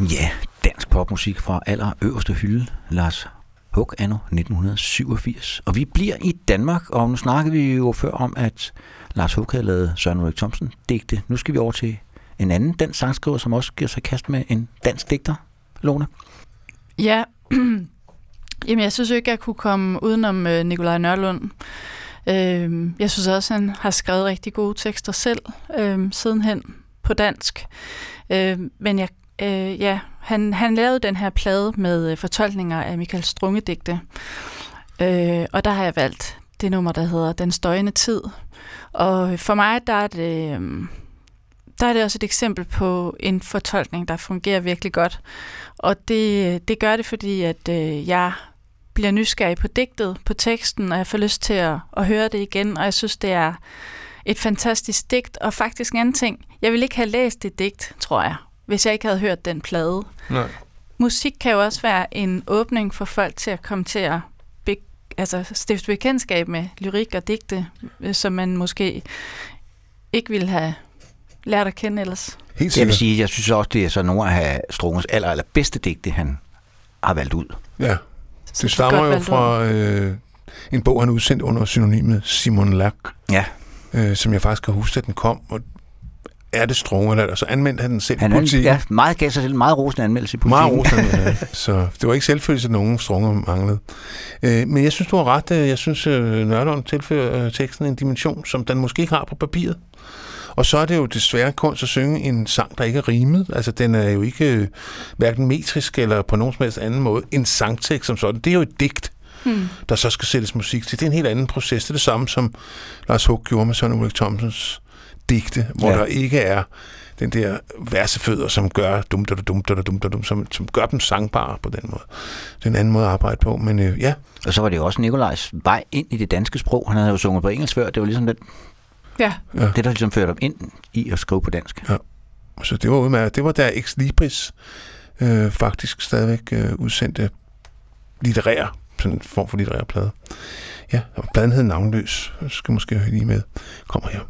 Speaker 9: Ja,
Speaker 2: dansk popmusik fra aller øverste hylde. Lars Huk anno 1987. Og vi bliver i Danmark, og nu snakkede vi jo før om, at Lars Huk havde lavet Søren Ulrik Thomsen digte. Nu skal vi over til en anden dansk sangskriver, som også giver sig kast med en dansk digter, Lone.
Speaker 4: Ja, [CLEARS THROAT] jamen jeg synes jo ikke, jeg kunne komme udenom øh, Nikolaj Nørlund. Øh, jeg synes også, han har skrevet rigtig gode tekster selv, øh, sidenhen på dansk. Øh, men jeg, øh, ja, Han, han lavede den her plade med øh, fortolkninger af Michael Strunge-digte. Øh, og der har jeg valgt det nummer, der hedder Den støjende tid. Og for mig, der er det, øh, der er det også et eksempel på en fortolkning, der fungerer virkelig godt. Og det, det gør det, fordi at øh, jeg bliver nysgerrig på digtet, på teksten, og jeg får lyst til at, at høre det igen, og jeg synes, det er et fantastisk digt, og faktisk en anden ting. Jeg ville ikke have læst det digt, tror jeg, hvis jeg ikke havde hørt den plade.
Speaker 3: Nej.
Speaker 4: Musik kan jo også være en åbning for folk til at komme til at be, altså stifte bekendtskab med lyrik og digte, øh, som man måske ikke ville have lært at kende ellers.
Speaker 3: Helt
Speaker 2: Jeg vil sige, jeg synes også, det er så nogle af Strungens aller, aller bedste digte, han har valgt ud.
Speaker 3: Ja,
Speaker 4: Så
Speaker 3: det stammer jo fra øh, en bog, han udsendte under synonymet Simon Lack,
Speaker 2: Ja,
Speaker 3: øh, som jeg faktisk kan huske, at den kom. Og er det strunge, eller så anmeldte han den selv
Speaker 2: han
Speaker 3: i
Speaker 2: er,
Speaker 3: politikken.
Speaker 2: ja, meget gav sig selv en meget rosende anmeldelse i
Speaker 3: Meget
Speaker 2: politikken.
Speaker 3: rosende. ja. [LAUGHS] Så det var ikke selvfølgeligt, at nogen strunger manglede. Øh, men jeg synes, du har ret. øh, Jeg synes, øh, Nørlund tilfører øh, teksten en dimension, som den måske ikke har på papiret. Og så er det jo desværre kunst at synge en sang, der ikke er rimet. Altså, den er jo ikke hverken metrisk eller på nogen som helst anden måde en sangtekst som sådan. Det er jo et digt,
Speaker 4: Hmm.
Speaker 3: der så skal sættes musik til. Det er en helt anden proces. Det er det samme, som Lars Hug gjorde med Søren Ulrik Thomsens digte, hvor
Speaker 2: Ja.
Speaker 3: ja. der ikke er den der versefødder, som gør dum, dum, dum, dum, dum, dum, dum, som, som gør dem sangbare på den måde. Det er en anden måde at arbejde på, men øh, ja,
Speaker 2: Og så var det jo også Nikolajs vej ind i det danske sprog. Han havde jo sunget på engelsk før. Det var ligesom det,
Speaker 4: Ja,
Speaker 3: ja.
Speaker 2: det der ligesom førte ham ind i at skrive på dansk.
Speaker 3: Så det var udmærket. Det var der Ex Libris øh, faktisk stadigvæk øh, udsendte litterære, sådan en form for litterær plade. Ja, og pladen hed Navnløs. Jeg skal måske høre lige med. Kommer her.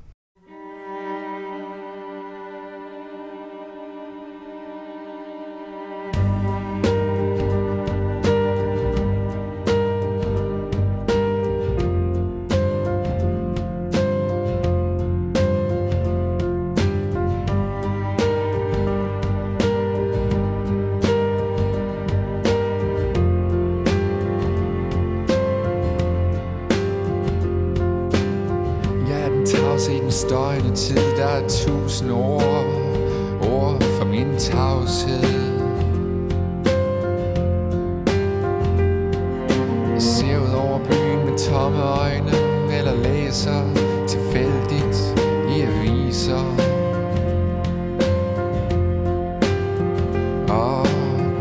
Speaker 5: Der tusind ord Ord for min tavshed. Jeg ser ud over byen med tomme øjne Eller læser tilfældigt i aviser. Og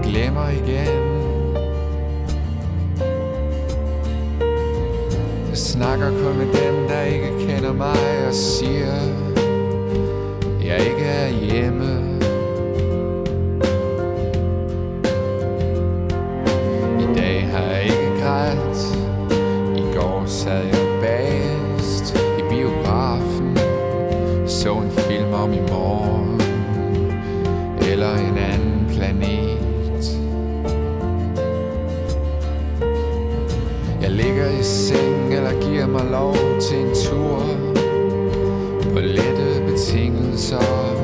Speaker 5: glemmer igen. Jeg snakker kun med dem, der ikke kender mig og siger, seng eller giver mig lov til en tur På lette betingelser.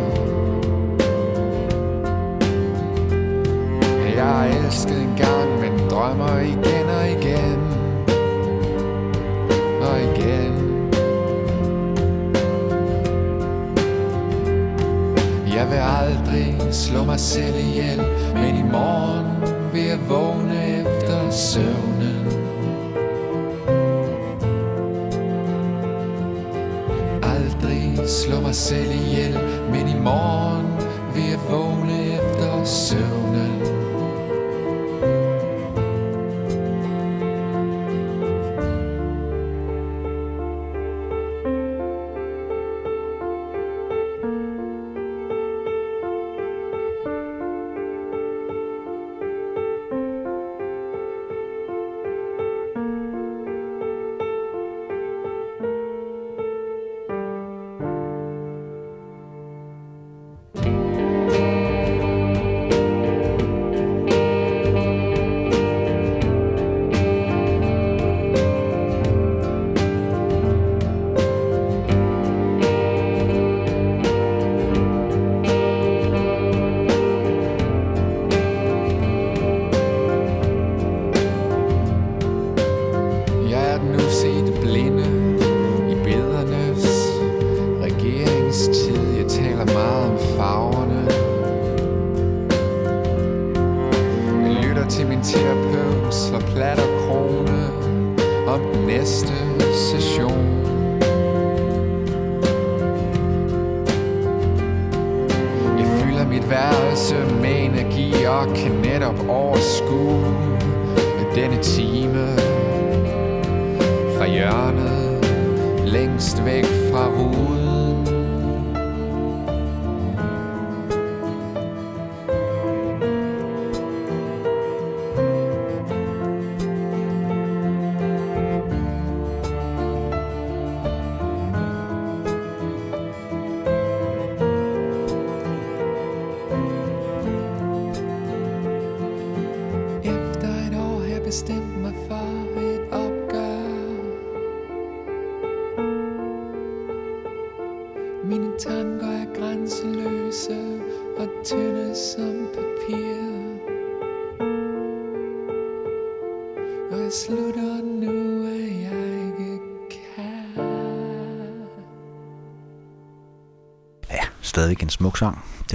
Speaker 5: Jeg har elsket en gang, men drømmer igen og igen Og igen. Jeg vil aldrig slå mig selv ihjel Men i morgen vil jeg vågne efter søvn. Slå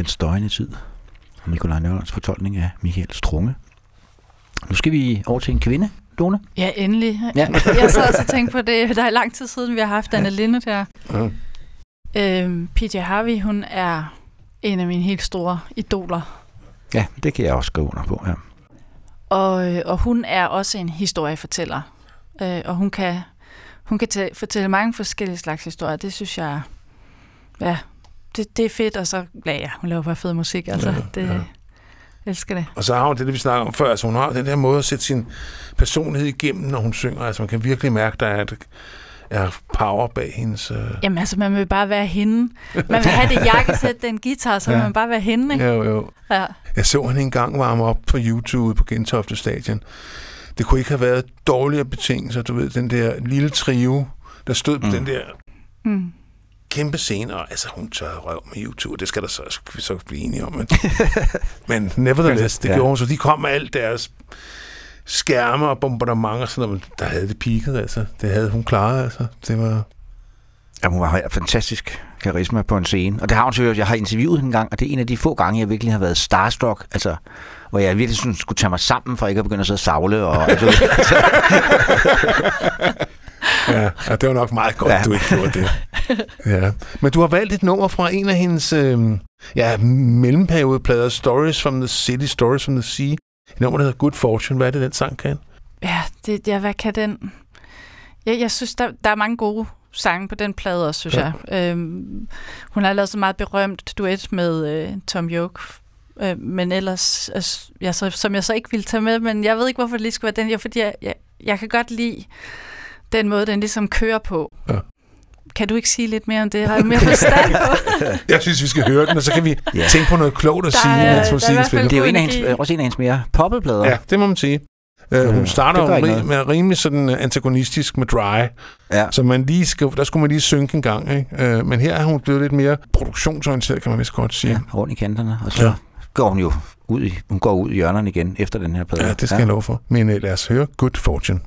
Speaker 5: Den
Speaker 2: støjende tid. Og Nikolaj Nørlands fortolkning af Michael Strunge. Nu skal vi over til en kvinde, Lone.
Speaker 4: Ja, endelig.
Speaker 2: Ja. [LAUGHS]
Speaker 4: jeg sad også og tænkte på det. Der er lang tid siden, vi har haft Anne Linde der.
Speaker 3: Ja.
Speaker 4: Øhm, PJ Harvey, hun er en af mine helt store idoler.
Speaker 2: Ja, det kan jeg også skrive under på, ja.
Speaker 4: Og, øh, og hun er også en historiefortæller. Øh, og hun kan, hun kan tæ- fortælle mange forskellige slags historier. Det synes jeg, ja, det, det er fedt. Og så, ja, ja hun laver bare fed musik. Altså,
Speaker 3: Ja,
Speaker 4: det,
Speaker 3: ja.
Speaker 4: jeg elsker det.
Speaker 3: Og så har hun det, det vi snakker om før. Altså, hun har den der måde at sætte sin personlighed igennem, når hun synger. Altså, man kan virkelig mærke, der er, et, er power bag hendes... Øh...
Speaker 4: Jamen altså, man vil bare være hende. Man vil have det [LAUGHS] jakkesæt, den guitar, så
Speaker 3: Ja.
Speaker 4: man vil bare være hende. Ikke?
Speaker 3: Jo, jo.
Speaker 4: Ja.
Speaker 3: Jeg så hende engang varme op på YouTube på Gentofte Stadion. Det kunne ikke have været dårligere betingelser, du ved, den der lille trio, der stod på
Speaker 2: Mm.
Speaker 3: den der
Speaker 4: Mm.
Speaker 3: Kæmpe scene, og altså hun tør røv med YouTube, det skal der så, skal vi så blive enige om. Men, [LAUGHS] men nevertheless, det
Speaker 2: Ja.
Speaker 3: gjorde hun, så de kom med alt deres skærme og bombardement og sådan noget, der havde det peaked, altså. Det havde hun klaret, altså. Det var...
Speaker 2: Ja, hun har fantastisk karisma på en scene. Og det har hun selvfølgelig. Jeg har interviewet hende en gang, og det er en af de få gange, jeg virkelig har været starstruck. Altså, hvor jeg virkelig sådan, skulle tage mig sammen, for ikke at begynde at sidde og savle. Og, [LAUGHS] altså, [LAUGHS] [LAUGHS]
Speaker 3: Ja, ja, det var nok meget godt,
Speaker 2: Ja.
Speaker 3: du ikke gjorde det. Ja. Men du har valgt et nummer fra en af hendes øh, ja, mellemperiodeplader, Stories from the City, Stories from the Sea. Et nummer, der hedder Good Fortune. Hvad er det, den sang kan?
Speaker 4: Ja, det, ja, hvad kan den... Jeg, jeg synes, der, der er mange gode sange på den plade også, synes
Speaker 3: Ja.
Speaker 4: jeg. Øhm, hun har lavet så meget berømt duet med øh, Tom York, øh, men ellers, altså, jeg, så, som jeg så ikke ville tage med, men jeg ved ikke, hvorfor det lige skulle være den, jeg, fordi jeg, jeg, jeg kan godt lide den måde, den ligesom kører på.
Speaker 3: Ja.
Speaker 4: Kan du ikke sige lidt mere om det? Har du mere forstand på? [LAUGHS] [LAUGHS]
Speaker 3: Jeg synes, vi skal høre den, og så kan vi [LAUGHS]
Speaker 2: Ja.
Speaker 3: tænke på noget klogt at
Speaker 4: Der
Speaker 3: sige,
Speaker 4: er-
Speaker 3: mens
Speaker 4: er
Speaker 3: musikken spiller.
Speaker 2: det er jo en af
Speaker 4: energi.
Speaker 2: også en af hendes mere poppede plader.
Speaker 3: Ja, det må man sige. Uh, hun starter jo
Speaker 2: noget.
Speaker 3: med rimelig sådan øh, antagonistisk med Dry,
Speaker 2: ja.
Speaker 3: så man lige skal, der skulle man lige synke en gang. Ikke? Uh, men her er hun blevet lidt mere produktionsorienteret, kan man vist godt sige.
Speaker 2: ja, rundt i kanterne. Og så
Speaker 3: ja.
Speaker 2: går hun jo ud i, hun går ud i hjørnerne igen efter den her plade.
Speaker 3: Ja, det skal ja. jeg love for. Men uh, lad os høre Good Fortune.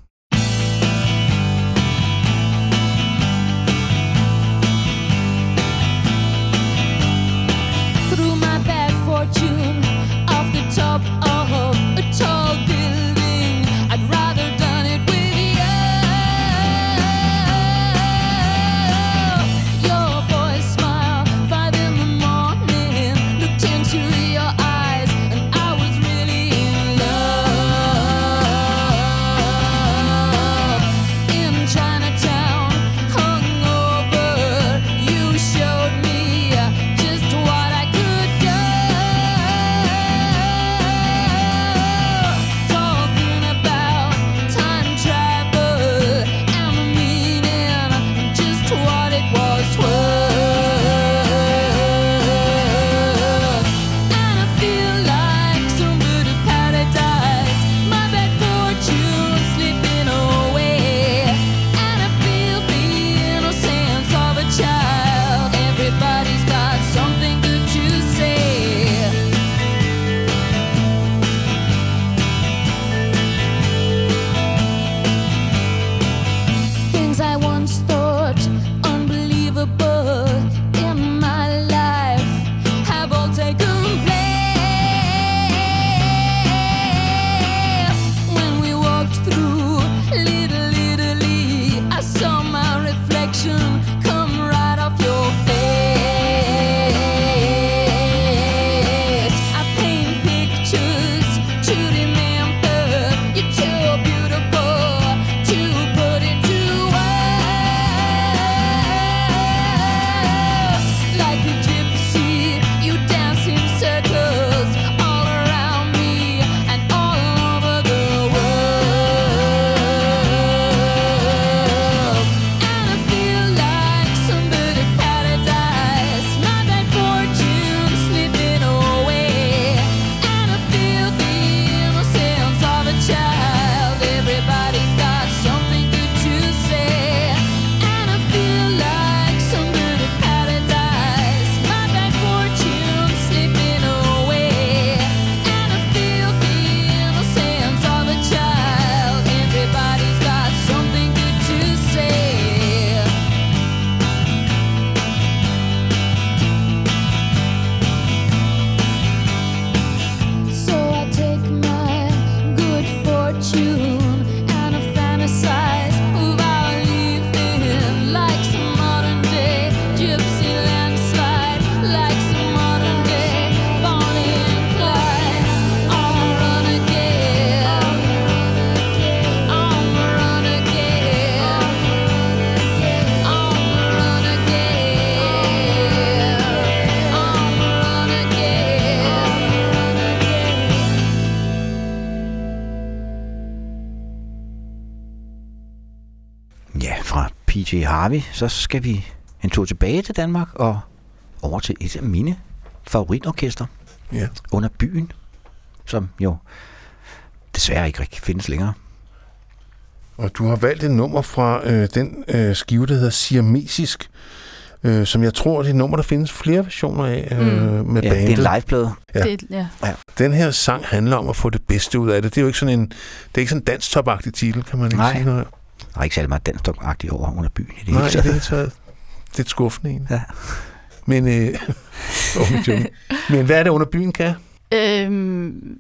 Speaker 2: PJ Harvey, så skal vi en tur tilbage til Danmark og over til et af mine favoritorkester
Speaker 3: Ja.
Speaker 2: under byen, som jo desværre ikke rigtig findes længere.
Speaker 3: Og du har valgt et nummer fra øh, den øh, skive, der hedder Siamesisk, øh, som jeg tror, det er et nummer, der findes flere versioner af øh,
Speaker 4: Mm.
Speaker 3: med
Speaker 2: Ja,
Speaker 3: bandet.
Speaker 2: det er en liveplade.
Speaker 3: Ja.
Speaker 4: Det, ja.
Speaker 3: Den her sang handler om at få det bedste ud af det. Det er jo ikke sådan en, det er ikke sådan en danstopagtig titel, kan man ikke
Speaker 2: Nej.
Speaker 3: sige noget.
Speaker 2: Der er ikke særlig meget danstokagtigt over under byen i det
Speaker 3: Nej,
Speaker 2: hele taget.
Speaker 3: taget. Det er et skuffende en.
Speaker 2: Ja.
Speaker 3: Men, øh. [LAUGHS] Men hvad er det under byen kan?
Speaker 4: Øhm,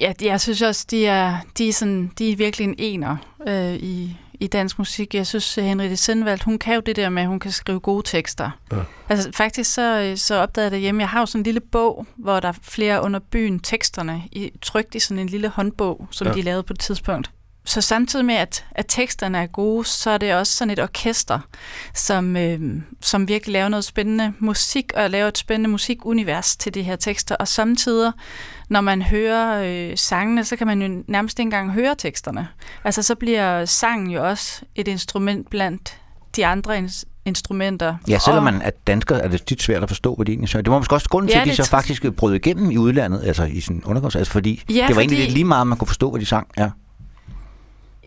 Speaker 4: ja, jeg synes også, de er, de er, sådan, de er virkelig en ener øh, i, i dansk musik. Jeg synes, Henriette Sindvald, hun kan jo det der med, at hun kan skrive gode tekster.
Speaker 3: Ja.
Speaker 4: Altså faktisk så, øh, så opdagede jeg det hjemme. Jeg har jo sådan en lille bog, hvor der er flere under byen teksterne i, trygt i sådan en lille håndbog, som
Speaker 3: ja.
Speaker 4: de lavede på et tidspunkt. Så samtidig med, at, at teksterne er gode, så er det også sådan et orkester, som, øh, som virkelig laver noget spændende musik, og laver et spændende musikunivers til de her tekster. Og samtidig, når man hører øh, sangene, så kan man jo nærmest ikke engang høre teksterne. Altså så bliver sangen jo også et instrument blandt de andre ins- instrumenter.
Speaker 2: Ja, selvom
Speaker 4: Og-
Speaker 2: man er dansker, er det tit svært at forstå, hvad de egentlig synger. Det var måske også grunden til,
Speaker 4: Ja,
Speaker 2: at de så
Speaker 4: trist.
Speaker 2: faktisk brød igennem i udlandet, altså i sin undergrunds, altså fordi
Speaker 4: Ja,
Speaker 2: det var
Speaker 4: fordi-
Speaker 2: egentlig lidt lige meget, man kunne forstå, hvad de sang. Ja.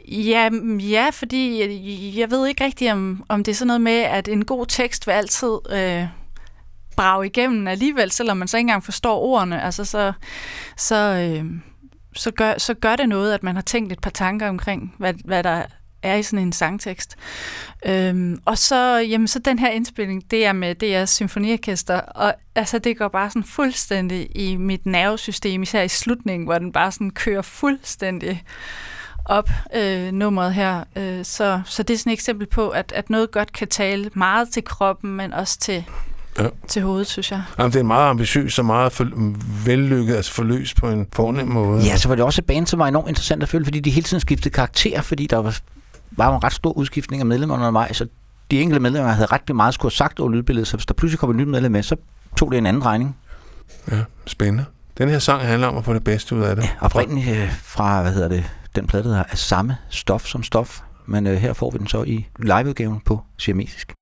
Speaker 4: Ja, ja fordi jeg, jeg ved ikke rigtigt, om, om det er sådan noget med, at en god tekst vil altid øh, brage igennem alligevel, selvom man så ikke engang forstår ordene. Altså, så, så, øh, så, gør, så gør det noget, at man har tænkt et par tanker omkring, hvad, hvad der er i sådan en sangtekst. Øhm, og så, jamen, så den her indspilning, det er med DR's symfoniorkester, og altså, det går bare sådan fuldstændig i mit nervesystem, især i slutningen, hvor den bare sådan kører fuldstændig op, øh, nummeret her. Øh, så, så det er sådan et eksempel på, at, at noget godt kan tale meget til kroppen, men også til,
Speaker 3: Ja.
Speaker 4: til hovedet, synes jeg.
Speaker 3: Jamen, det er meget ambitiøs og meget for, vellykket, altså forløst på en fornem måde.
Speaker 2: ja, så var det også et band, som var enormt interessant at følge, fordi de hele tiden skiftede karakter, fordi der var, var en ret stor udskiftning af medlemmer undervejs, så de enkelte medlemmer havde ret meget skulle have sagt over lydbilledet, så hvis der pludselig kom et nyt medlem med, så tog det en anden regning.
Speaker 3: ja, spændende. Den her sang handler om at få det bedste ud af det.
Speaker 2: Ja, oprindeligt øh, fra, hvad hedder det, den plade, der hedder, er samme stof som stof, men øh, her får vi den så i liveudgaven på siamesisk.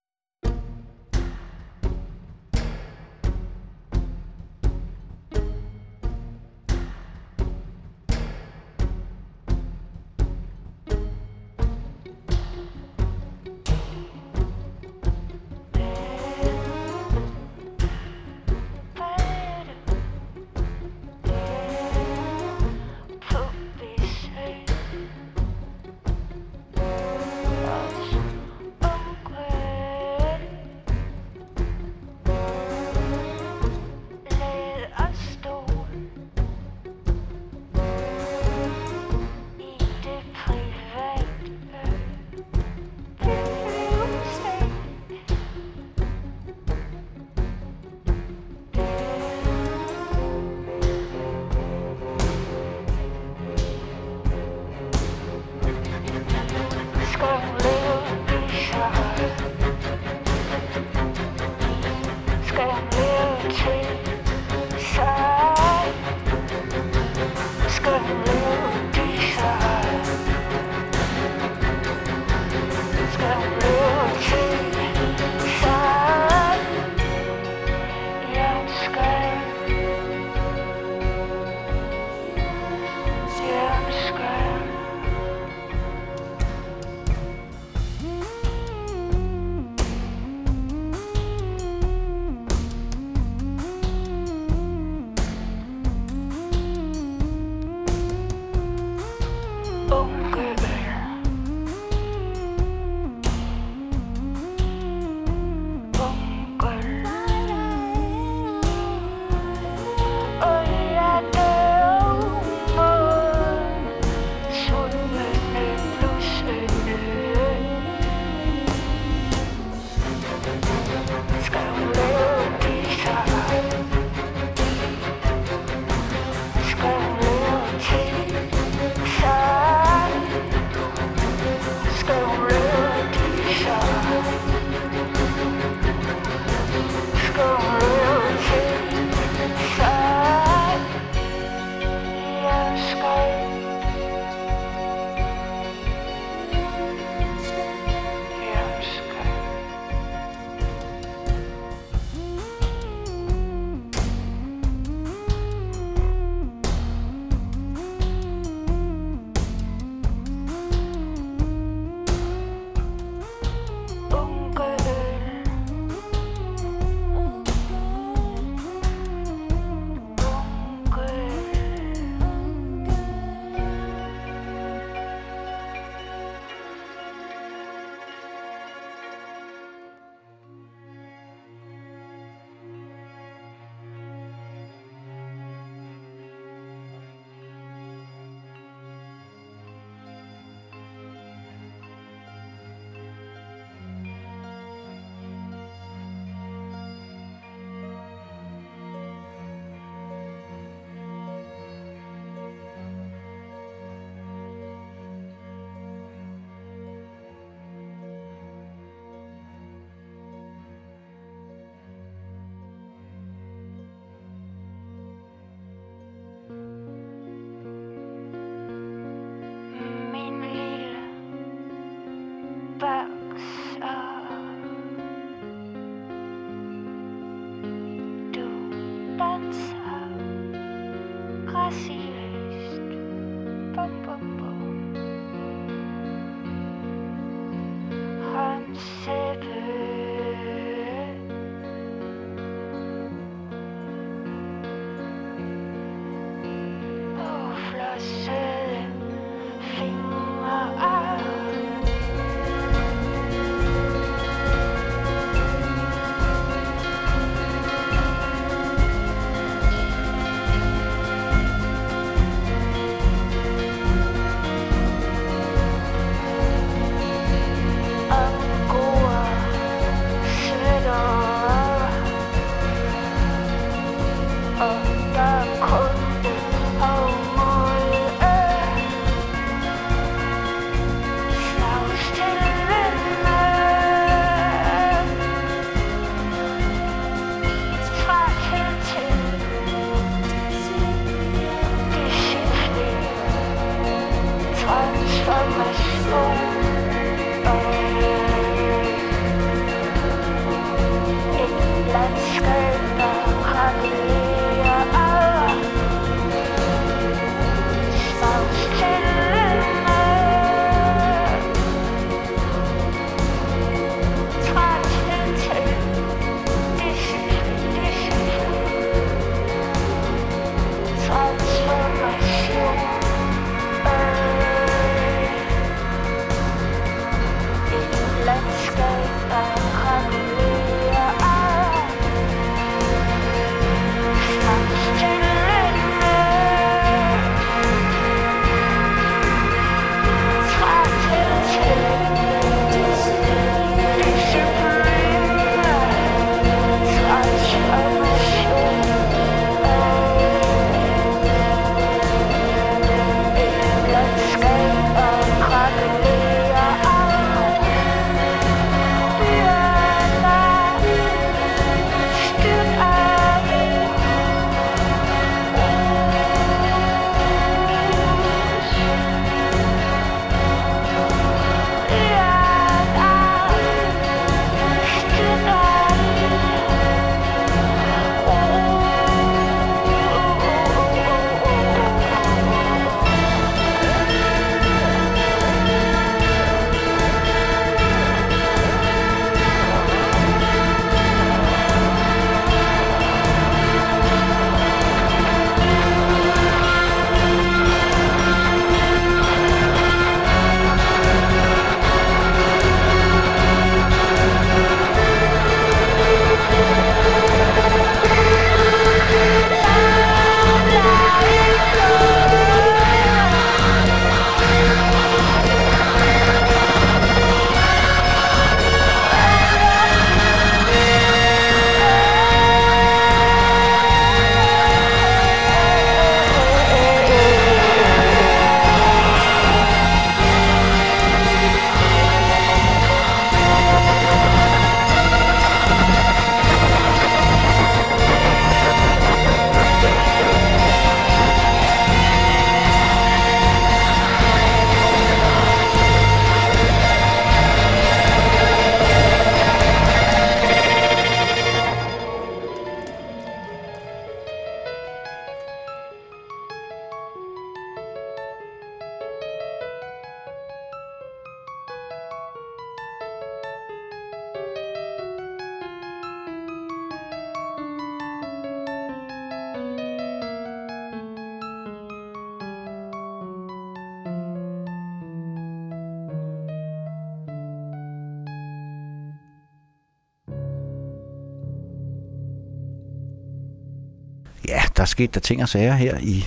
Speaker 2: Ja, der er sket der ting og sager her i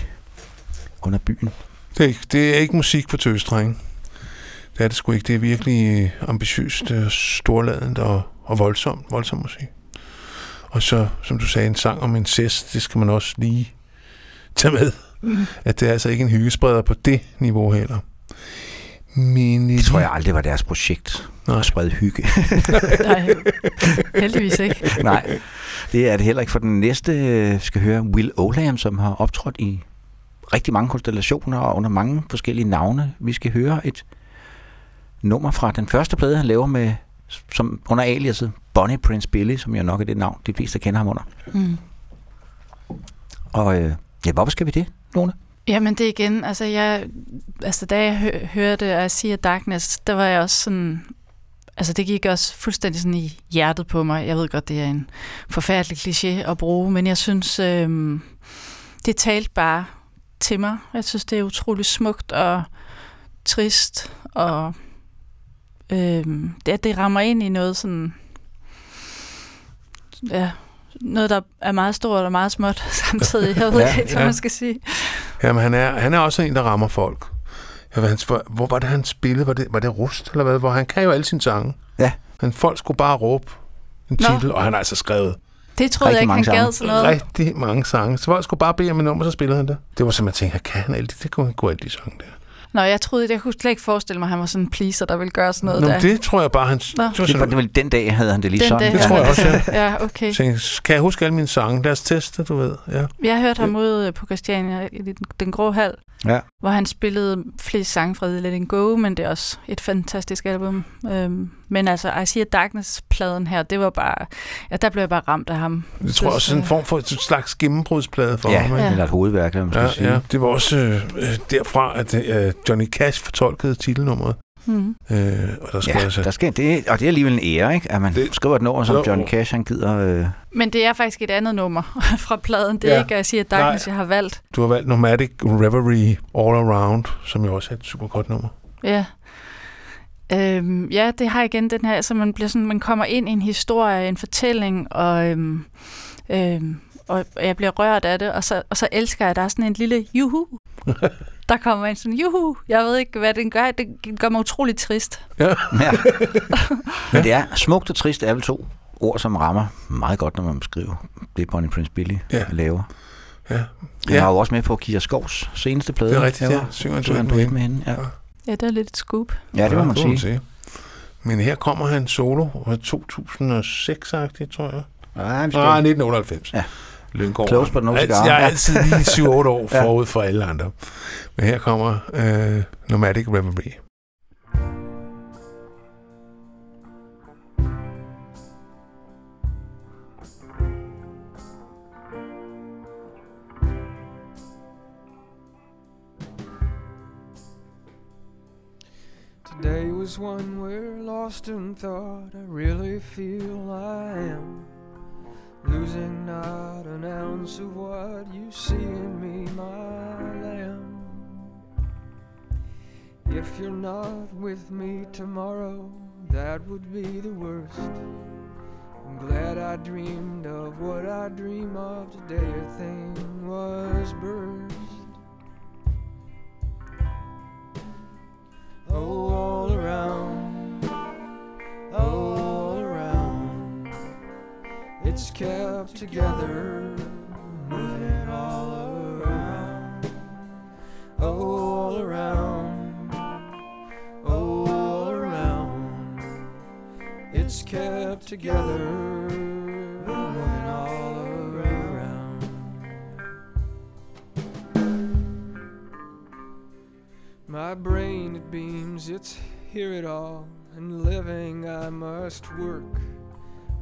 Speaker 2: under byen.
Speaker 3: Det er, ikke, det er ikke musik for tøsdrenge. Det er det sgu ikke. Det er virkelig øh, ambitiøst, øh, storladent og, og voldsomt, voldsom musik. Og så, som du sagde, en sang om incest, det skal man også lige tage med.
Speaker 2: Mm.
Speaker 3: At det er altså ikke en hyggespreder på det niveau heller. Men,
Speaker 2: Det tror jeg aldrig var deres projekt.
Speaker 3: Nej.
Speaker 2: At sprede hygge. [LAUGHS]
Speaker 4: Nej, heldigvis ikke.
Speaker 2: Nej, det er det heller ikke. For den næste øh, skal høre Will Olam, som har optrådt i rigtig mange konstellationer og under mange forskellige navne. Vi skal høre et nummer fra den første plade, han laver med som under aliaset Bonnie Prince Billy, som jo nok er det navn, de fleste kender ham under.
Speaker 4: Mm.
Speaker 2: Og øh, ja, hvorfor skal vi det, Lone?
Speaker 4: Jamen det igen, altså, jeg, altså da jeg hø- hørte I See a Darkness, der var jeg også sådan, altså det gik også fuldstændig sådan i hjertet på mig. Jeg ved godt, det er en forfærdelig kliché at bruge, men jeg synes, øh, det talte bare til mig. Jeg synes, det er utrolig smukt og trist, og øh, det, det rammer ind i noget sådan, ja, noget, der er meget stort og meget småt [LAUGHS] samtidig. Jeg ved
Speaker 3: Ja,
Speaker 4: ikke, hvad
Speaker 3: ja.
Speaker 4: man skal sige.
Speaker 3: Jamen, han er, han er også en, der rammer folk. Ved, hans, hvor, hvor var det, han spillede? Var det, var det Rust, eller hvad? Hvor han kan jo alle sine sange.
Speaker 2: Ja.
Speaker 3: Men folk skulle bare råbe en
Speaker 4: Nå.
Speaker 3: titel, og han har altså skrevet
Speaker 4: Det troede jeg ikke, han gad sådan noget.
Speaker 3: rigtig mange sange. Så folk skulle bare bede om et nummer, så spillede han det. Det var som jeg tænkte, kan han alle de, det kunne han gå alle de sange der.
Speaker 4: Nå, jeg troede, jeg kunne slet ikke forestille mig, at han var sådan en pleaser, der ville gøre sådan noget
Speaker 3: Nå,
Speaker 4: der.
Speaker 3: det tror jeg bare, han...
Speaker 4: Nå.
Speaker 3: Det var
Speaker 2: Det var, det var den dag, havde han det lige
Speaker 4: Den
Speaker 2: sådan.
Speaker 4: dag,
Speaker 3: det
Speaker 4: Ja.
Speaker 3: tror jeg også, ja. [LAUGHS]
Speaker 4: Ja, okay.
Speaker 3: Tænkte, kan jeg huske alle mine sange? Lad os teste, du ved. Ja.
Speaker 4: Jeg hørte ham ude på Christiania i den, den grå hal,
Speaker 2: Ja.
Speaker 4: hvor han spillede flest sange fra The Letting Go, men det er også et fantastisk album. Øhm, men altså, I See Darkness-pladen her, det var bare... Ja, der blev jeg bare ramt af ham.
Speaker 3: Jeg tror også, sådan en form for et slags gennembrudsplade for
Speaker 2: Ja,
Speaker 3: ham. ikke?
Speaker 2: eller et hovedværk, eller man
Speaker 3: Ja,
Speaker 2: sige.
Speaker 3: ja, det var også øh, øh, derfra, at øh, Johnny Cash fortolkede titelnummeret.
Speaker 4: Mhm.
Speaker 3: Øh, og der skal
Speaker 2: Ja,
Speaker 3: altså...
Speaker 2: der skal, det, og det er alligevel en ære, ikke? At man
Speaker 3: Det-
Speaker 2: det, skriver et nummer, som
Speaker 3: Jo.
Speaker 2: Johnny Cash, han gider... Øh,
Speaker 4: Men det er faktisk et andet nummer [LAUGHS] fra pladen. Det er
Speaker 3: Ja.
Speaker 4: ikke I See Darkness, jeg har valgt.
Speaker 3: Du har valgt Nomadic Reverie All Around, som jo også er et super godt nummer.
Speaker 4: Ja. Øhm, ja, det har igen den her, så man bliver sådan, man kommer ind i en historie, en fortælling, og, øhm, øhm, og jeg bliver rørt af det, og så, og så elsker jeg, at der er sådan en lille juhu. [LAUGHS] der kommer en sådan, juhu, jeg ved ikke, hvad den gør, det gør mig utrolig trist.
Speaker 3: Ja.
Speaker 2: ja. [LAUGHS] Men det er smukt og trist er vel to ord, som rammer meget godt, når man beskriver det, Bonnie Prince Billy
Speaker 3: Ja.
Speaker 2: laver.
Speaker 3: Ja.
Speaker 2: Han
Speaker 3: Ja.
Speaker 2: var jo også med på Kira Skovs seneste plade.
Speaker 3: Det er rigtigt, ja. Synger
Speaker 2: han
Speaker 3: med
Speaker 2: med hende. Ja.
Speaker 4: Ja, det er lidt et scoop.
Speaker 2: ja, det må man sige.
Speaker 3: Men her kommer han solo fra 2006-agtigt, tror jeg.
Speaker 2: Ja, vi
Speaker 3: Ah,
Speaker 2: skal-
Speaker 3: 1998.
Speaker 2: Ja.
Speaker 3: Lyngård.
Speaker 2: Close but no
Speaker 3: Alt-
Speaker 2: cigar.
Speaker 3: Jeg er altid lige 7-8 [LAUGHS] år
Speaker 2: Ja.
Speaker 3: forud for alle andre. Men her kommer øh, Nomadic Reverie.
Speaker 10: Today was one where lost in thought. I really feel I am losing not an ounce of what you see in me, my lamb. If you're not with me tomorrow, that would be the worst. I'm glad I dreamed of what I dream of today. A thing was burst. Oh, it's kept together, moving all around. Oh, all around, oh, all around, it's kept together, moving all around. My brain it beams, it's hear it all, and living I must work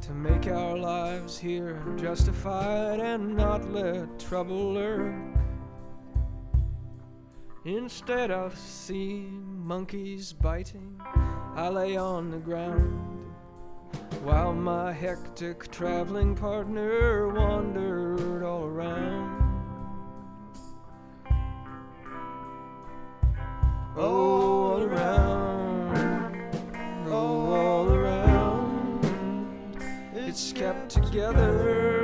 Speaker 10: to make our lives here justified and not let trouble lurk. Instead of seeing monkeys biting, I lay on the ground while my hectic traveling partner wandered all around. Oh, all around, it's kept together,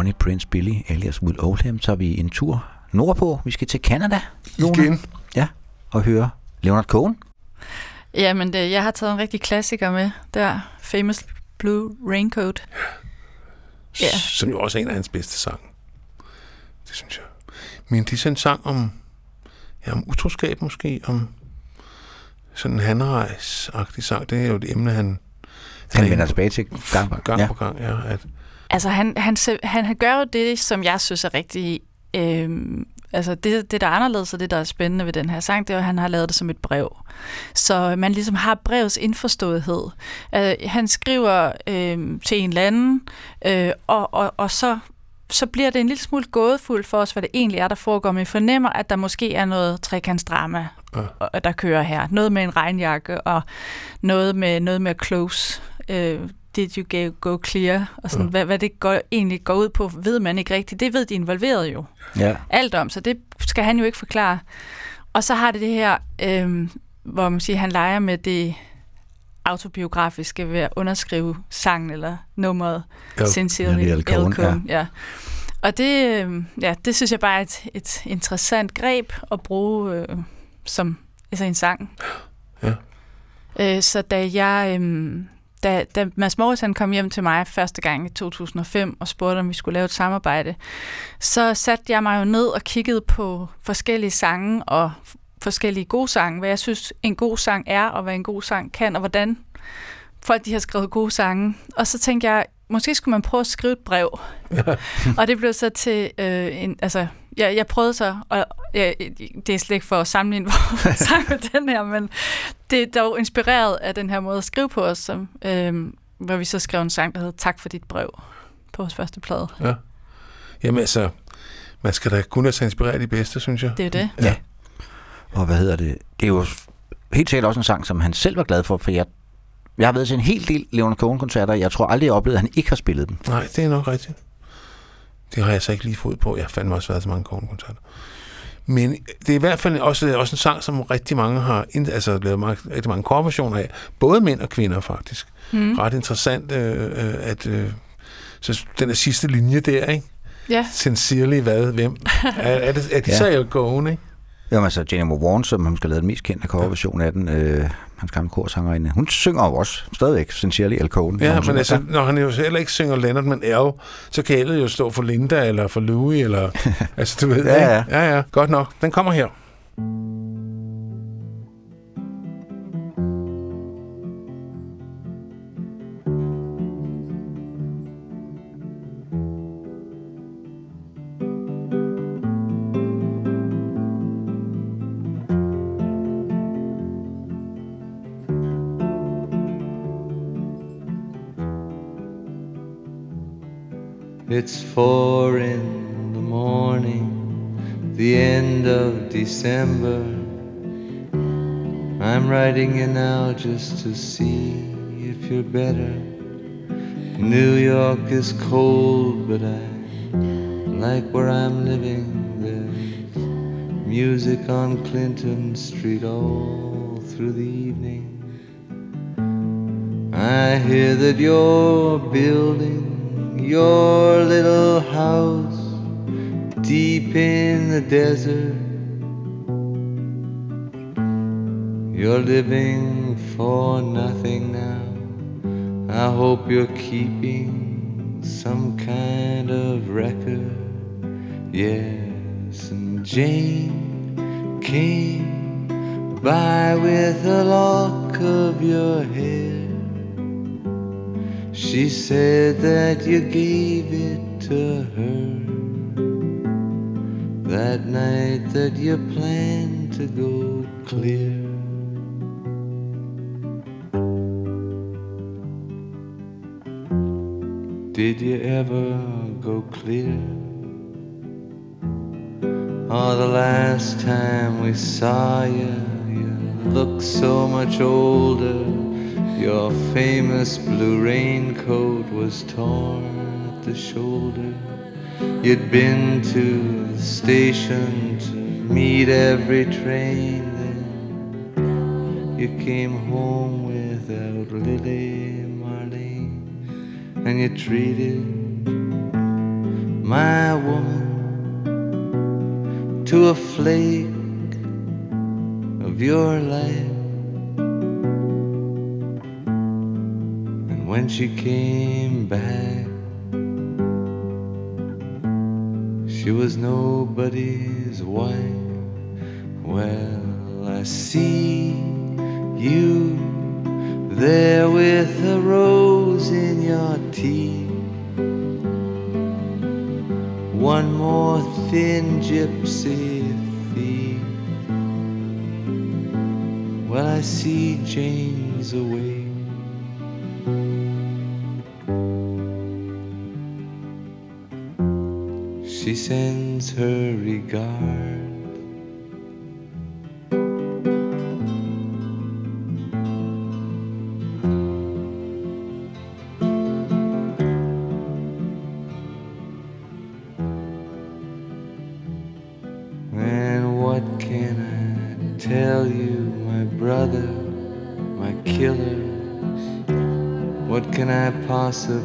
Speaker 2: Bonnie Prince Billy alias Will Oldham tager vi en tur nordpå. Vi skal til Canada.
Speaker 3: Igen.
Speaker 2: Ja, og høre Leonard Cohen.
Speaker 4: Jamen, det, jeg har taget en rigtig klassiker med der. Famous Blue Raincoat. Ja.
Speaker 3: Som jo også er en af hans bedste sange. Det synes jeg. Men det er sådan en sang om, ja, om utroskab måske, om sådan en handrejs-agtig sang. Det er jo et emne, han...
Speaker 2: Han
Speaker 3: er
Speaker 2: vender tilbage til gang på
Speaker 3: gang
Speaker 2: ja.
Speaker 3: på gang, ja. At,
Speaker 4: Altså, han, han, han, han gør jo det, som jeg synes er rigtig... Øhm, altså, det, det, der er anderledes, og det, der er spændende ved den her sang, det er, at han har lavet det som et brev. Så man ligesom har brevets indforståethed. Øh, han skriver øh, til en eller anden, øh, og, og, og så så bliver det en lille smule gådefuldt for os, hvad det egentlig er, der foregår. Men vi fornemmer, at der måske er noget trekantsdrama,
Speaker 3: Ja.
Speaker 4: der kører her. Noget med en regnjakke, og noget med, noget med close. Øh, did you go, clear? Og sådan,
Speaker 3: Ja.
Speaker 4: ja. hvad, hvad det går, egentlig går ud på, ved man ikke rigtigt. Det ved de involverede jo
Speaker 2: Ja.
Speaker 4: alt om, så det skal han jo ikke forklare. Og så har det det her, øh, hvor man siger, han leger med det autobiografiske ved at underskrive sangen eller nummeret
Speaker 2: Ja,
Speaker 4: Sincerely
Speaker 2: ja. Cohen,
Speaker 4: Cohen. Ja. Og det, øh, ja, det synes jeg bare er et, et interessant greb at bruge øh, som altså en sang.
Speaker 3: Ja.
Speaker 4: Øh, så da jeg... Øh, da, da Mads Morris han kom hjem til mig første gang i 2005 og spurgte, om vi skulle lave et samarbejde, så satte jeg mig jo ned og kiggede på forskellige sange og forskellige gode sange, hvad jeg synes en god sang er, og hvad en god sang kan, og hvordan folk de har skrevet gode sange. Og så tænkte jeg, måske skulle man prøve at skrive et brev. [LAUGHS] og det blev så til øh, en, altså, jeg, jeg prøvede så, og ja, det er slet ikke for at sammenligne vores [LAUGHS] [LAUGHS] sang med den her, men det er dog inspireret af den her måde at skrive på os, som, øh, hvor vi så skrev en sang, der hedder Tak for dit brev på vores første plade.
Speaker 3: ja. Jamen altså, man skal da kun lade sig inspirere de bedste, synes jeg.
Speaker 4: Det er det.
Speaker 2: Ja. Og hvad hedder det? Det er jo helt sikkert også en sang, som han selv var glad for, for jeg, jeg har været til en hel del Leonard Cohen-koncerter, jeg tror aldrig, jeg oplevede, at han ikke har spillet dem.
Speaker 3: Nej, det er nok rigtigt. Det har jeg så ikke lige fået på. Jeg har fandme også været så mange koncerter. Men det er i hvert fald også, også en sang, som rigtig mange har ind, altså, lavet mange, rigtig mange korversioner af. Både mænd og kvinder, faktisk.
Speaker 4: Mm.
Speaker 3: Ret interessant, øh, øh, at øh, så den der sidste linje der, ikke?
Speaker 4: Ja.
Speaker 3: Sincerely hvad? Hvem? [LAUGHS] Er, er, det, er de
Speaker 2: Ja.
Speaker 3: så El Cohen, ikke?
Speaker 2: Jamen altså, Jenny Warren, som hun skal lave den mest kendte coverversion af den, øh, hans gamle korsangerinde, hun synger jo også stadigvæk Sincerely Al Cohen.
Speaker 3: Ja, men altså, når han jo heller ikke synger Leonard, men Al, så kan alle jo stå for Linda, eller for Louis, eller... [LAUGHS] altså, du ved,
Speaker 2: Ja,
Speaker 3: ikke?
Speaker 2: ja.
Speaker 3: ja, ja. Godt nok. Den kommer her.
Speaker 11: It's four in the morning, the end of December. I'm writing you now just to see if you're better. New York is cold, but I like where I'm living. There's music on Clinton Street all through the evening. I hear that you're building your little house deep in the desert. You're living for nothing now. I hope you're keeping some kind of record. Yes, and Jane came by with a lock of your hair. She said that you gave it to her that night that you planned to go clear. Did you ever go clear? Oh, the last time we saw you, you looked so much older. Your famous blue raincoat was torn at the shoulder. You'd been to the station to meet every train then. You came home without Lily Marlene, and you treated my woman, to a flake of your life. When she came back, she was nobody's wife. Well, I see you there with a rose in your teeth. One more thin gypsy thief. Well, I see Jane's away.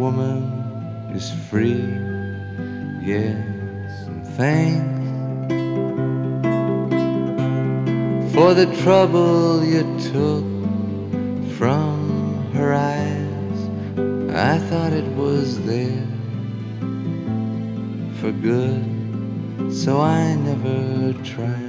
Speaker 11: woman is free. Yes, and thanks for the trouble you took from her eyes. I thought it was there for good, so I never tried.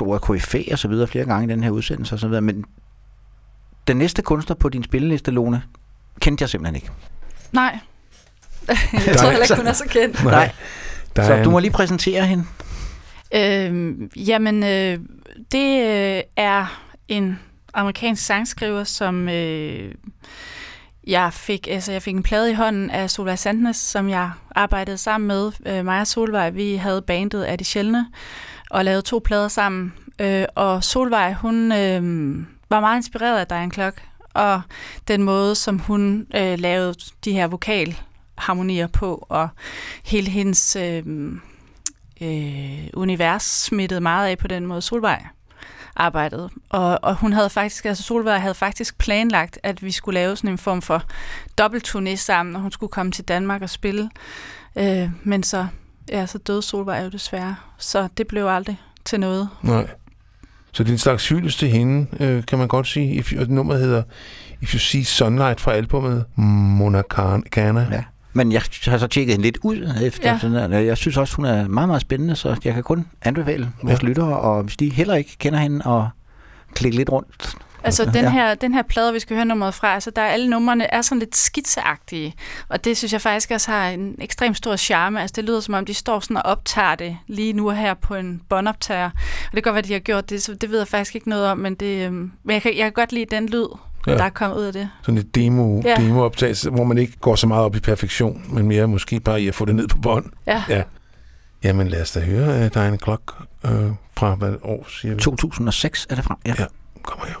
Speaker 2: Brugt ordet KFA og så videre flere gange i den her udsendelse og så videre, men den næste kunstner på din spilleliste, Lone, kendte jeg simpelthen ikke.
Speaker 4: Nej. [LAUGHS] jeg tror heller ikke, hun er så kendt.
Speaker 2: Nej.
Speaker 3: Der
Speaker 2: Så du må lige præsentere hende.
Speaker 4: Øh, jamen, øh, det øh, er en amerikansk sangskriver, som øh, jeg fik, altså jeg fik en plade i hånden af Solvej Sandnes, som jeg arbejdede sammen med. Øh, mig og Solvej, vi havde bandet af de sjældne, og lavede to plader sammen. Øh, og Solvej, hun øh, var meget inspireret af Diane Klock, og den måde, som hun øh, lavede de her vokalharmonier på, og hele hendes øh, øh, univers smittede meget af på den måde, Solvej arbejdede. Og, og hun havde faktisk, altså Solvej havde faktisk planlagt, at vi skulle lave sådan en form for dobbeltturné sammen, og hun skulle komme til Danmark og spille. Øh, men så, ja, så døde Solvej jo desværre, så det blev aldrig til noget.
Speaker 3: Nej. Så det er en slags hyldest til hende, øh, kan man godt sige. If you, nummeret hedder If You See Sunlight fra albumet Mona Kana.
Speaker 2: Ja. Men jeg har så tjekket hende lidt ud efter
Speaker 4: Ja.
Speaker 2: sådan der. Jeg synes også, hun er meget, meget spændende, så jeg kan kun anbefale vores
Speaker 3: ja.
Speaker 2: lyttere, og hvis de heller ikke kender hende, og klikke lidt rundt.
Speaker 4: Altså, den,
Speaker 2: Ja.
Speaker 4: her, den her plade, vi skal høre nummeret fra, altså, der er alle numrene er sådan lidt skitseagtige, og det synes jeg faktisk også har en ekstremt stor charme. Altså, det lyder som om, de står sådan og optager det lige nu her på en båndoptager. Og det kan godt være, de har gjort det, så det ved jeg faktisk ikke noget om, men, det, øhm, men jeg, kan, jeg kan godt lide den lyd,
Speaker 3: Ja.
Speaker 4: ja. der er kommet ud af det.
Speaker 3: Sådan et demo,
Speaker 4: Ja.
Speaker 3: ja. demooptagelse, hvor man ikke går så meget op i perfektion, men mere måske bare i at få det ned på bånd.
Speaker 4: Ja.
Speaker 3: ja. Jamen lad os da høre uh, Diana Klock uh, fra hvad år siger vi?
Speaker 2: 2006 er det fra. Ja.
Speaker 3: ja. Kommer her.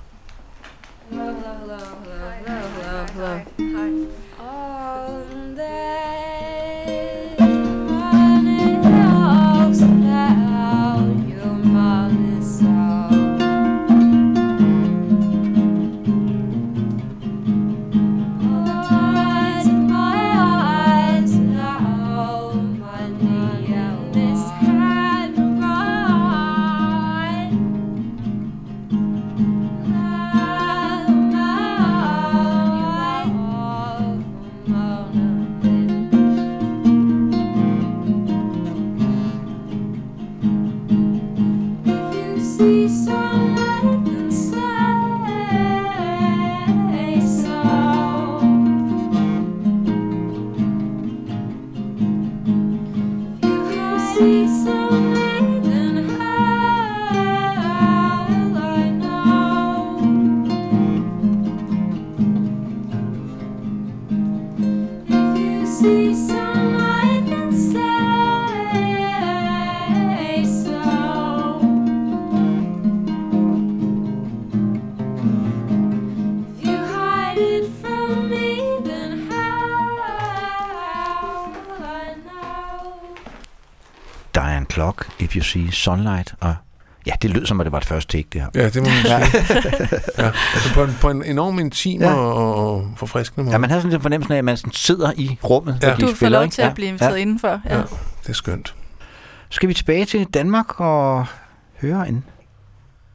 Speaker 2: Clock, If You See Sunlight, og ja, det lød som, at det var det første take, det her.
Speaker 3: Ja, det må man sige. ja. Altså på, en, på en enorm intim
Speaker 2: Ja.
Speaker 3: ja. og, forfriskende måde.
Speaker 2: Ja, man har sådan en fornemmelse af, at man sådan sidder i rummet,
Speaker 3: Ja.
Speaker 4: Du får lov
Speaker 2: ikke?
Speaker 4: til at blive inviteret
Speaker 2: ja.
Speaker 4: indenfor. Ja.
Speaker 3: Ja. Det er skønt.
Speaker 2: Skal vi tilbage til Danmark og høre en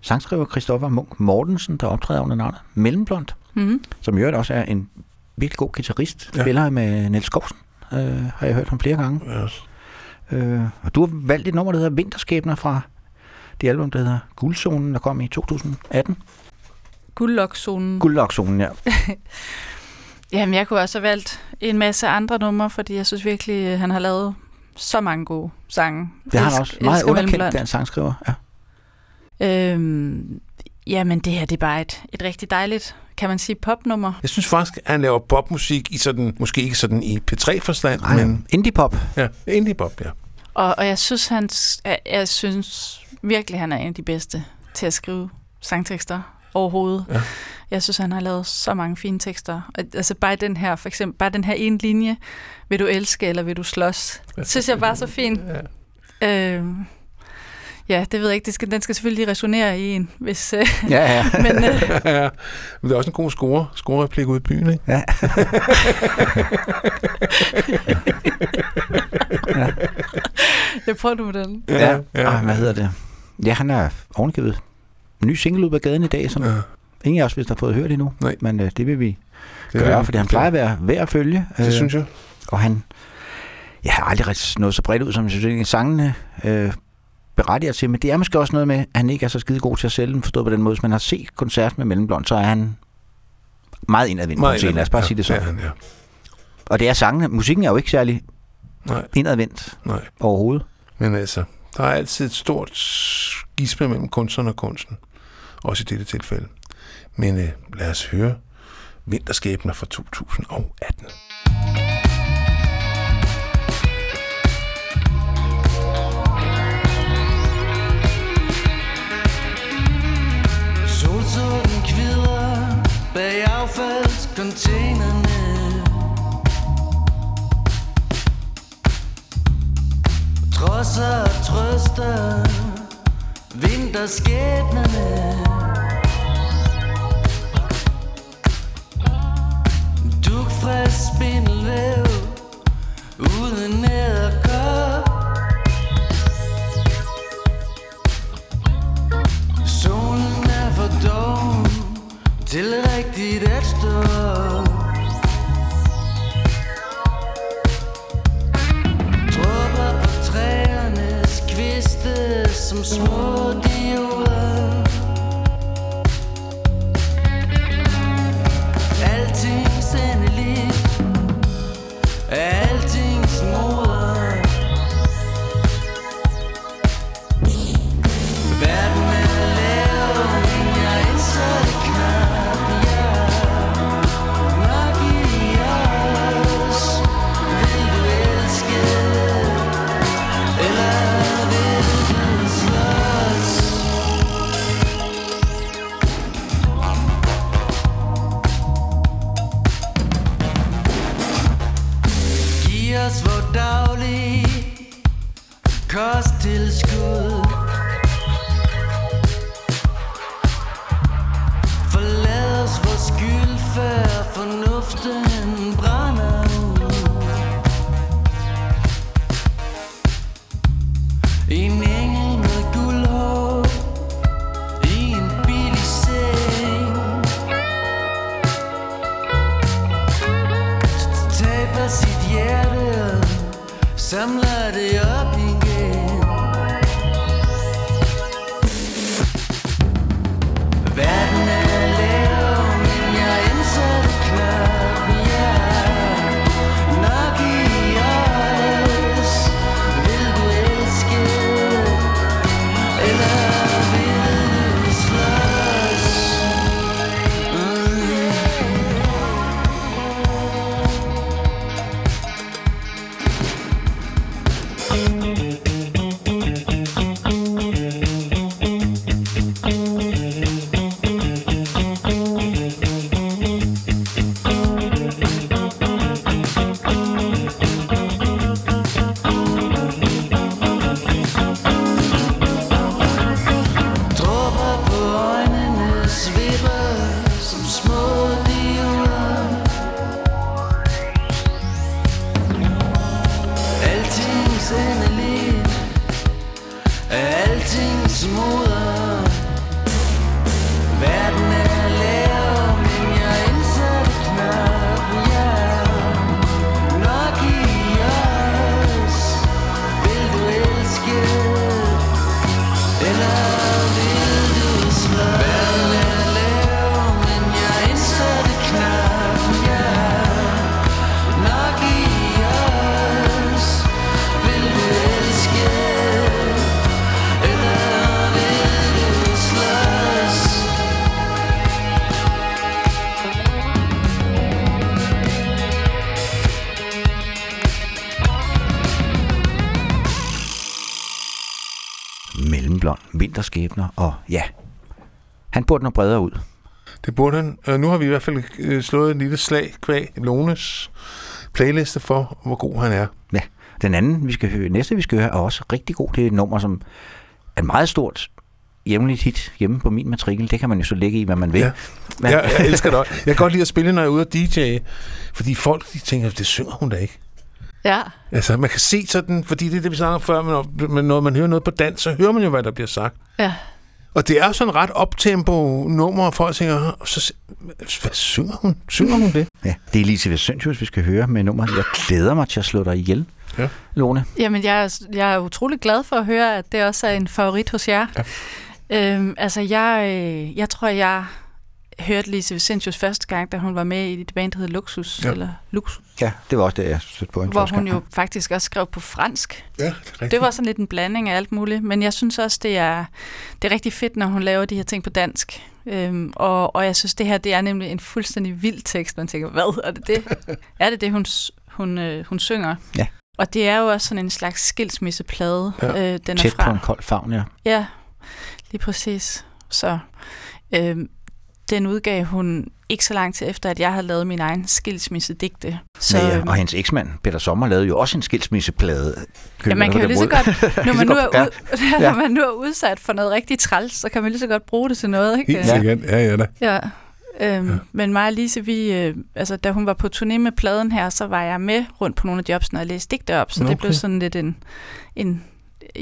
Speaker 2: sangskriver, Christoffer Munk Mortensen, der optræder under navnet Mellemblond,
Speaker 4: Mm-hmm.
Speaker 2: som i øvrigt også er en virkelig god guitarist,
Speaker 3: Ja.
Speaker 2: ja. spiller med Niels Skovsen, øh, har jeg hørt ham flere gange.
Speaker 3: Yes.
Speaker 2: Øh, og du har valgt et nummer, der hedder Vinterskæbner fra det album, der hedder Guldzonen, der kom i 2018.
Speaker 4: Guldlokzonen.
Speaker 2: Guldlokzonen, ja. [LAUGHS]
Speaker 4: Jamen, jeg kunne også have valgt en masse andre numre, fordi jeg synes virkelig, øh, han har lavet så mange gode sange.
Speaker 2: Det har han også. Meget underkendt, den sangskriver. Ja.
Speaker 4: Øhm, jamen, det her det er bare et, et rigtig dejligt, kan man sige, popnummer.
Speaker 3: Jeg synes faktisk, at han laver popmusik i sådan, måske ikke sådan i P3-forstand,
Speaker 2: Nej,
Speaker 3: men
Speaker 2: indie-pop.
Speaker 3: ja, indie-pop, ja.
Speaker 4: Og, og jeg synes, han, jeg, jeg synes virkelig, han er en af de bedste til at skrive sangtekster overhovedet.
Speaker 3: Ja.
Speaker 4: Jeg synes, han har lavet så mange fine tekster. Altså bare den her, for eksempel, bare den her ene linje, vil du elske eller vil du slås, synes jeg bare er så fin.
Speaker 3: Ja.
Speaker 4: Øhm, ja, det ved jeg ikke. Det skal, den skal selvfølgelig resonere i en, hvis... Øh, [LAUGHS]
Speaker 2: Ja, ja. [LAUGHS]
Speaker 4: men, øh,
Speaker 3: ja. Men det er også en god score, score-replik ude i byen, ikke?
Speaker 2: Ja. [LAUGHS]
Speaker 4: jeg prøver du med den.
Speaker 2: Ja,
Speaker 3: ja.
Speaker 2: ja. Og, hvad hedder det? Ja, han er ovengivet en ny single ud på gaden i dag, som
Speaker 3: Ja.
Speaker 2: ja. ingen af os vist har fået hørt endnu.
Speaker 3: Nej.
Speaker 2: Men øh, det vil vi
Speaker 3: Det
Speaker 2: gøre,
Speaker 3: er-
Speaker 2: fordi han plejer at være værd at følge.
Speaker 3: Det synes jeg.
Speaker 2: Og han jeg har aldrig rigtig noget så bredt ud, som jeg synes, sangene øh, berettiger til. Men det er måske også noget med, at han ikke er så skide god til at sælge dem, forstået på den måde. Hvis man har set koncert med Mellemblond, så er han meget indadvendt på scenen. Lad os bare
Speaker 3: ja,
Speaker 2: sige det så.
Speaker 3: Ja, han, ja.
Speaker 2: Og det er sangene. Musikken er jo ikke særlig
Speaker 3: Nej,
Speaker 2: indadvendt
Speaker 3: nej.
Speaker 2: overhovedet.
Speaker 3: Men altså, der er altid et stort skisme mellem kunstneren og kunsten. Også i dette tilfælde. Men øh, lad os høre Vinterskæbner fra 2018.
Speaker 12: containerne. Trodser og trøster vinterskæbnerne. Dugfrisk spindelvæv uden æderkop Solen er for doven til kviste som
Speaker 2: burde nå bredere ud.
Speaker 3: Det burde han. Og nu har vi i hvert fald øh, slået en lille slag kvæg Lones playliste for, hvor god han er.
Speaker 2: Ja, den anden, vi skal høre, næste vi skal høre, er også rigtig god. Det er et nummer, som er et meget stort jævnligt hit hjemme på min matrikel. Det kan man jo så lægge i, hvad man vil.
Speaker 3: Ja.
Speaker 2: Men,
Speaker 3: Jeg, jeg elsker det også. Jeg kan godt lide at spille, når jeg er ude og DJ, fordi folk de tænker, det synger hun da ikke.
Speaker 4: Ja.
Speaker 3: Altså, man kan se sådan, fordi det er det, vi snakker om før, men når, men når man hører noget på dans, så hører man jo, hvad der bliver sagt.
Speaker 4: Ja.
Speaker 3: Og det er jo sådan ret optempo nummer, og folk tænker, "Åh, så, hvad synger hun? Synger hun det?
Speaker 2: ja, det er Elisabeth Søntius, vi skal høre med nummeret. Jeg glæder mig til at slå dig ihjel,
Speaker 3: Ja.
Speaker 2: Lone.
Speaker 4: Jamen, jeg er, jeg er utrolig glad for at høre, at det også er en favorit hos jer. Ja. Øhm, altså, jeg, øh, jeg tror, jeg hørte Lise Vicentius første gang, da hun var med i det band, der hedder Luxus.
Speaker 2: Ja.
Speaker 4: Eller Luxus.
Speaker 2: Ja, det var også det, jeg stødte på en
Speaker 4: Hvor hun
Speaker 2: gang.
Speaker 4: jo faktisk også skrev på fransk.
Speaker 3: Ja, det er rigtigt.
Speaker 4: Det var sådan lidt en blanding af alt muligt. Men jeg synes også, det er, det er rigtig fedt, når hun laver de her ting på dansk. Øhm, og, og jeg synes, det her det er nemlig en fuldstændig vild tekst. Man tænker, hvad er det det? [LAUGHS] er det det, hun, hun, øh, hun synger?
Speaker 2: Ja.
Speaker 4: Og det er jo også sådan en slags skilsmisseplade,
Speaker 2: Ja.
Speaker 4: øh, den er
Speaker 2: Tæt
Speaker 4: fra.
Speaker 2: på en kold favn, ja.
Speaker 4: Ja, lige præcis. Så øhm, den udgav hun ikke så lang tid efter, at jeg havde lavet min egen skilsmissedigte. Så,
Speaker 2: ja,
Speaker 4: øhm,
Speaker 2: og hendes eksmand, Peter Sommer, lavede jo også en skilsmisseplade.
Speaker 4: Ja, man kan jo lige så godt, [LAUGHS] når man, nu er, ud,
Speaker 2: Ja. [LAUGHS]
Speaker 4: når man nu er udsat for noget rigtig træls, så kan man lige så godt bruge det til noget, ikke?
Speaker 3: Helt sikkert. Ja, ja da.
Speaker 4: Ja. Øhm, ja. Men mig og Lise, vi, øh, altså, da hun var på turné med pladen her, så var jeg med rundt på nogle af jobsene og læste digte op, så
Speaker 3: Nå,
Speaker 4: det blev
Speaker 3: okay.
Speaker 4: sådan lidt en, en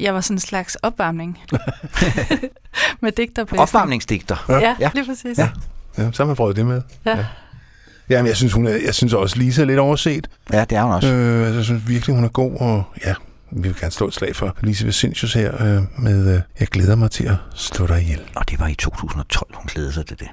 Speaker 4: jeg var sådan en slags opvarmning [LAUGHS] [LAUGHS] med digteroplæsning.
Speaker 2: Opvarmningsdigter.
Speaker 4: Ja, ja, lige præcis.
Speaker 3: Ja. ja, så har man prøvet det med.
Speaker 4: Ja.
Speaker 3: ja. Jamen, jeg synes, hun er, jeg synes også, Lisa er lidt overset.
Speaker 2: Ja, det er hun også.
Speaker 3: Øh, altså, jeg synes virkelig, hun er god, og ja, vi vil gerne slå et slag for Lise Vicentius her øh, med øh, Jeg glæder mig til at slå dig ihjel.
Speaker 2: Og det var i 2012, hun glædede sig til det.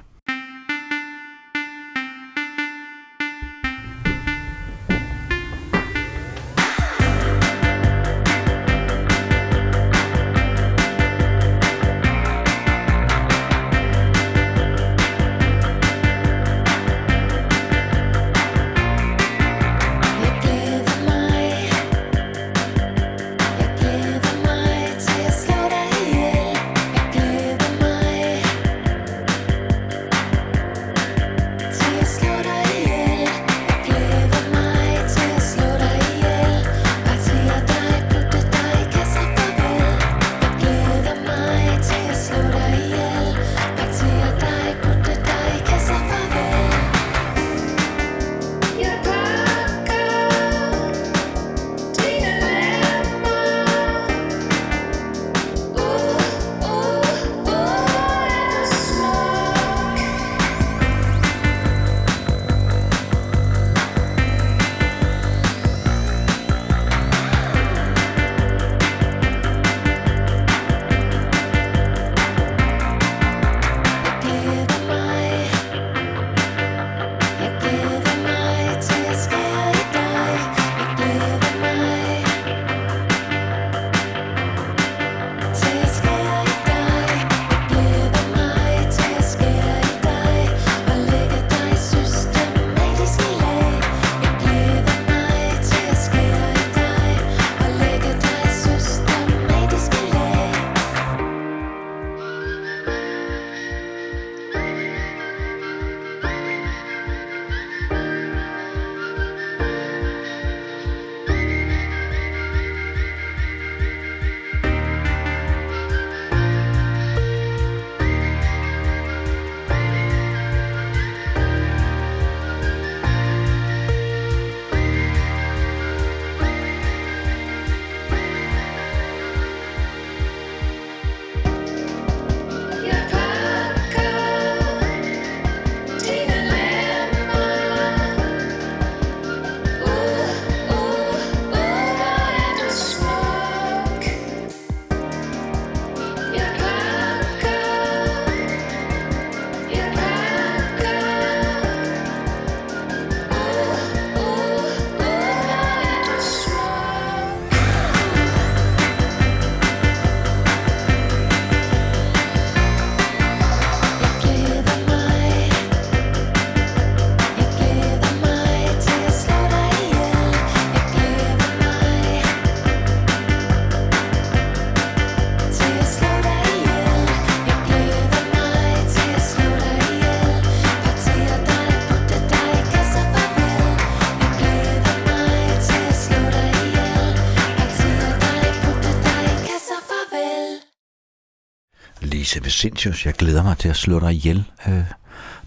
Speaker 2: Lise Vicentius, jeg glæder mig til at slå dig ihjel. Øh,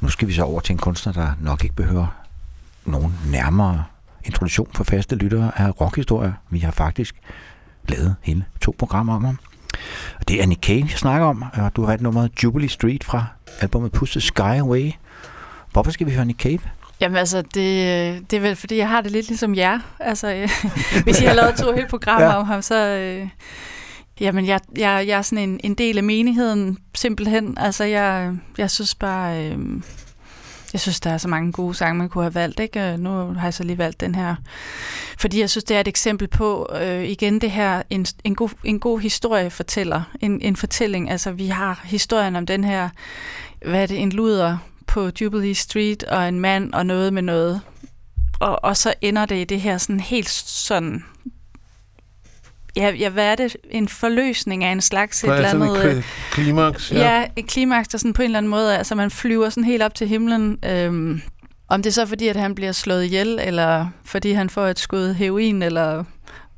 Speaker 2: nu skal vi så over til en kunstner, der nok ikke behøver nogen nærmere introduktion for faste lyttere af rockhistorier. Vi har faktisk lavet hele to programmer om ham. Og det er Nick Cave, jeg snakker om, og du har valgt nummeret Jubilee Street fra albumet Push Sky Away. Hvorfor skal vi høre Nick Cave?
Speaker 4: Jamen altså, det, det er vel fordi, jeg har det lidt ligesom jer. Altså, øh, [LAUGHS] hvis jeg har lavet to hele programmer
Speaker 2: ja.
Speaker 4: om ham, så... Øh, jamen, jeg, jeg, jeg er sådan en, en del af menigheden, simpelthen. Altså, jeg, jeg synes bare... Øh, jeg synes, der er så mange gode sange, man kunne have valgt. Ikke? Øh, nu har jeg så lige valgt den her. Fordi jeg synes, det er et eksempel på, øh, igen det her, en, en, god, en god historie fortæller. En, en fortælling. Altså, vi har historien om den her, hvad er det, en luder på Jubilee Street, og en mand og noget med noget. Og, og så ender det i det her sådan helt sådan... Ja, ja, hvad er det? En forløsning af en slags et
Speaker 13: er
Speaker 4: eller
Speaker 13: sådan
Speaker 4: andet...
Speaker 13: et
Speaker 4: øh,
Speaker 13: kli- klimaks?
Speaker 4: Ja, et klimaks, der sådan på en eller anden måde, altså man flyver sådan helt op til himlen. Øhm, om det er så fordi, at han bliver slået ihjel, eller fordi han får et skud heroin, eller,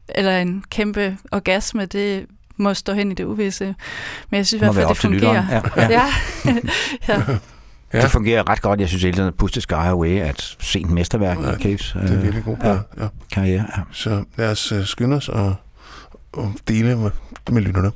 Speaker 4: eller en kæmpe orgasme, det må stå hen i det uvisse. Men jeg synes i hvert fald, det fungerer.
Speaker 2: Ja, ja. [LAUGHS]
Speaker 4: ja.
Speaker 2: Ja. Det fungerer ret godt. Jeg synes, at Push the Sky Away er et sent mesterværk
Speaker 13: Ja,
Speaker 2: i Caves
Speaker 13: det er virkelig god plade, ja.
Speaker 2: karriere. Ja.
Speaker 13: Så lad os uh, skynde os og, og dele med, med lytterne.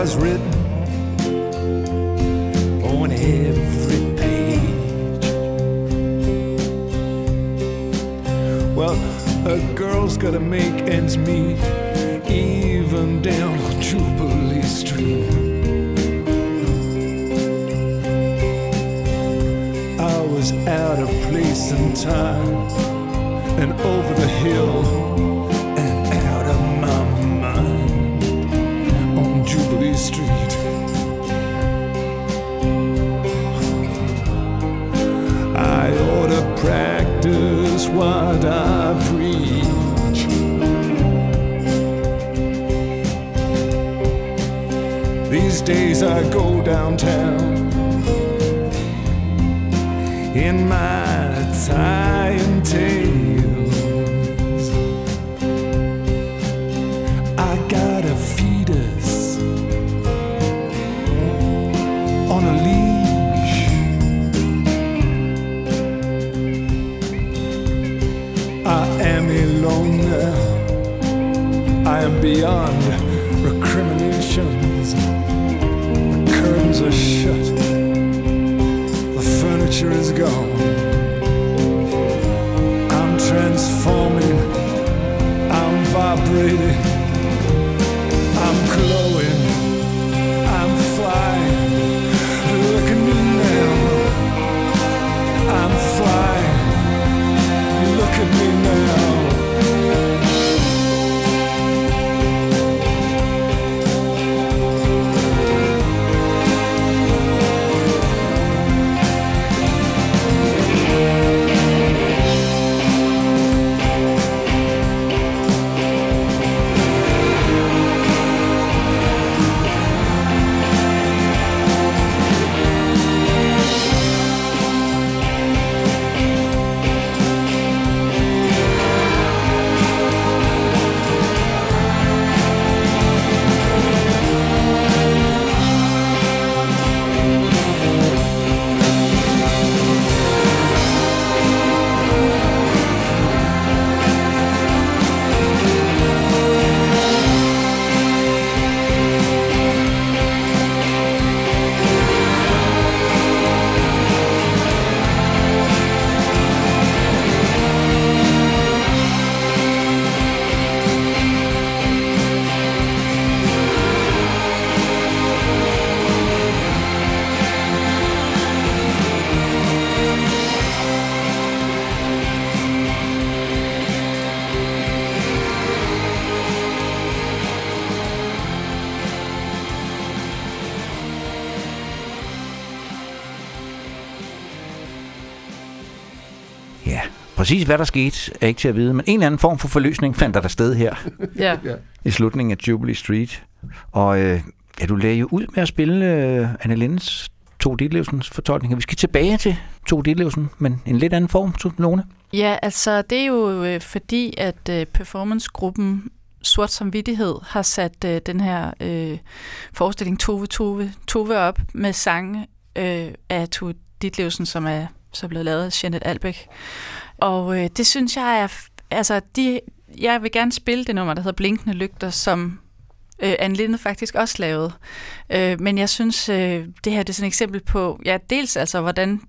Speaker 14: Was written on every page. Well, a girl's gotta make ends meet, even down on Jubilee Street. I was
Speaker 13: out of place and time and over the hill practice what I preach. These days I go downtown in my tails. The curtains
Speaker 2: præcis hvad der skete er ikke til at vide, men en eller anden form for forløsning fandt der, der sted her
Speaker 4: Ja.
Speaker 2: i slutningen af Jubilee Street. Og øh, ja, du lagde jo ud med at spille øh, Anne Lindes to Ditlevsens fortolkninger. Vi skal tilbage til to Ditlevsen, men en lidt anden form, to Lone.
Speaker 4: Ja, altså det er jo øh, fordi, at øh, performancegruppen Sort Samvittighed har sat øh, den her øh, forestilling Tove Tove, Tove op med sange øh, af Tove Ditlevsen, som er så blevet lavet af Jeanette Albeck. Og øh, det synes jeg er... Altså, de, jeg vil gerne spille det nummer, der hedder Blinkende Lygter, som øh, Anne Linde faktisk også lavede. Øh, men jeg synes, øh, det her det er sådan et eksempel på, ja, dels altså, hvordan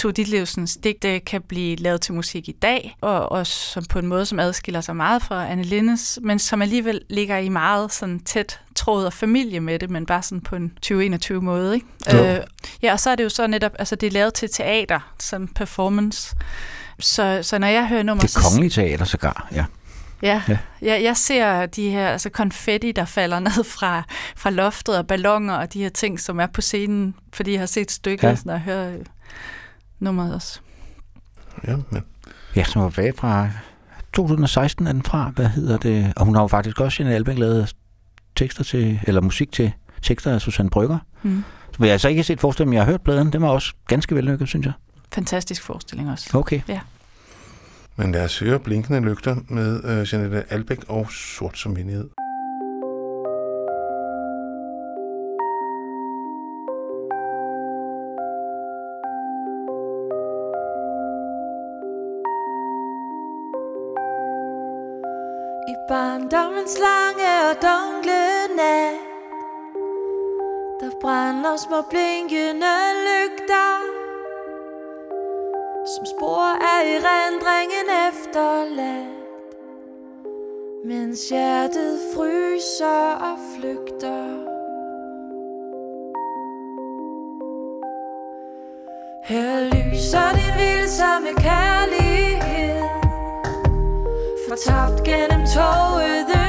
Speaker 4: Tove Ditlevsens digte kan blive lavet til musik i dag, og, og som på en måde, som adskiller sig meget fra Anne Lindes, men som alligevel ligger i meget sådan tæt tråd og familie med det, men bare sådan på en 2021 måde. Ikke?
Speaker 2: Jo.
Speaker 4: Øh, ja, og så er det jo så netop, altså det er lavet til teater, som performance. Så, så når jeg hører nummer...
Speaker 2: Det kongelige teater sågar, ja.
Speaker 4: Ja,
Speaker 2: Ja.
Speaker 4: ja. Jeg, jeg ser de her altså konfetti, der falder [LAUGHS] ned fra, fra loftet, og ballonger og de her ting, som er på scenen, fordi jeg har set stykket,
Speaker 2: Ja.
Speaker 4: når jeg hører øh, nummeret også.
Speaker 3: Ja, men
Speaker 2: Ja, som var bag fra 2016 er den fra, hvad hedder det? Og hun har jo faktisk også, Jeanette Albeck, lavet tekster til, eller musik til tekster af Susanne Brygger.
Speaker 4: Mm.
Speaker 2: Så jeg har så ikke set forestillingen, men jeg har hørt pladen. Den var også ganske vellykket, synes jeg.
Speaker 4: Fantastisk forestilling også.
Speaker 2: Okay.
Speaker 4: Ja.
Speaker 3: Men lad os høre Blinkende Lygter med øh, Jeanette Albeck og Sort som Vindighed.
Speaker 15: I barndommens lange og dunkle nat Der brænder små blinkende lygter som spor af erindringen efterladt. Mens hjertet fryser og flygter. Her lyser din vilde kærlighed. Fortabt gennem toget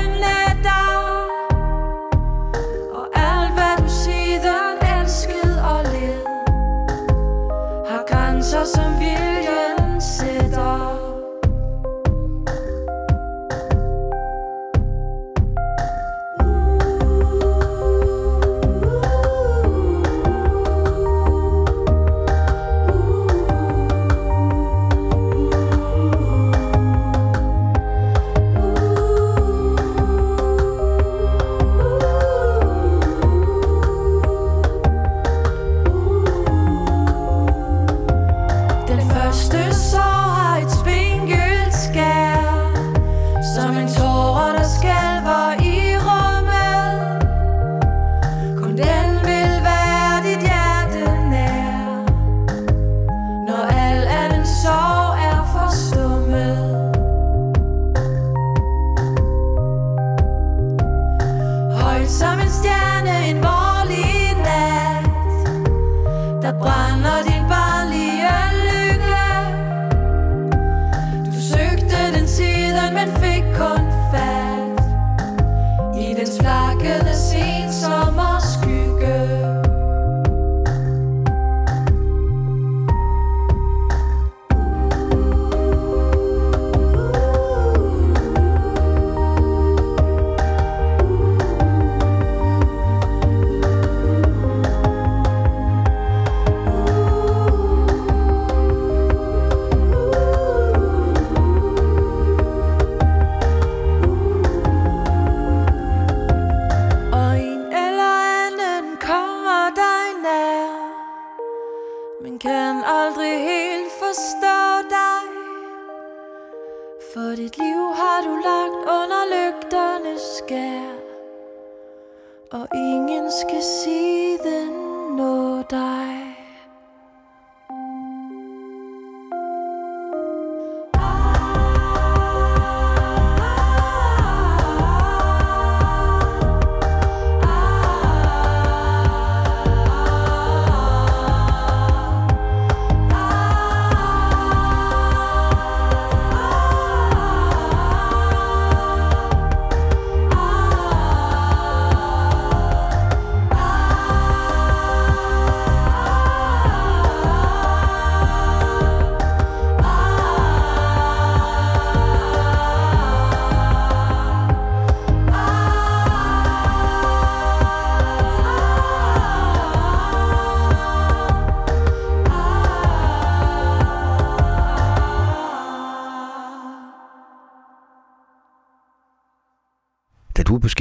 Speaker 15: ingen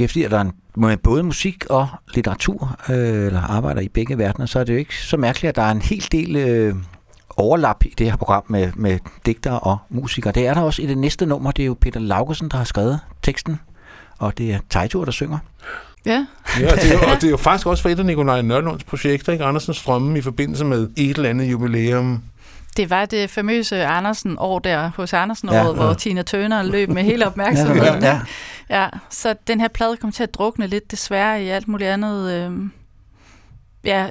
Speaker 2: beskæftiger dig med både musik og litteratur, øh, eller arbejder i begge verdener, så er det jo ikke så mærkeligt, at der er en hel del øh, overlap i det her program med, med digtere og musikere. Det er der også i det næste nummer. Det er jo Peter Laugesen, der har skrevet teksten, og det er Tejtur, der synger.
Speaker 4: Ja.
Speaker 3: Ja, og det er, jo, og [LAUGHS] det er jo faktisk også for et af Nikolaj Nørlunds projekter, ikke? Andersens Drømme, i forbindelse med et eller andet jubilæum.
Speaker 4: Det var det famøse Andersen-år der hos Andersen-året,
Speaker 3: Ja,
Speaker 4: ja,
Speaker 3: ja.
Speaker 4: hvor Tina Turner løb med hele [LAUGHS] opmærksomheden.
Speaker 2: Ja, ja.
Speaker 4: ja, så den her plade kom til at drukne lidt desværre i alt muligt andet. Øh, ja,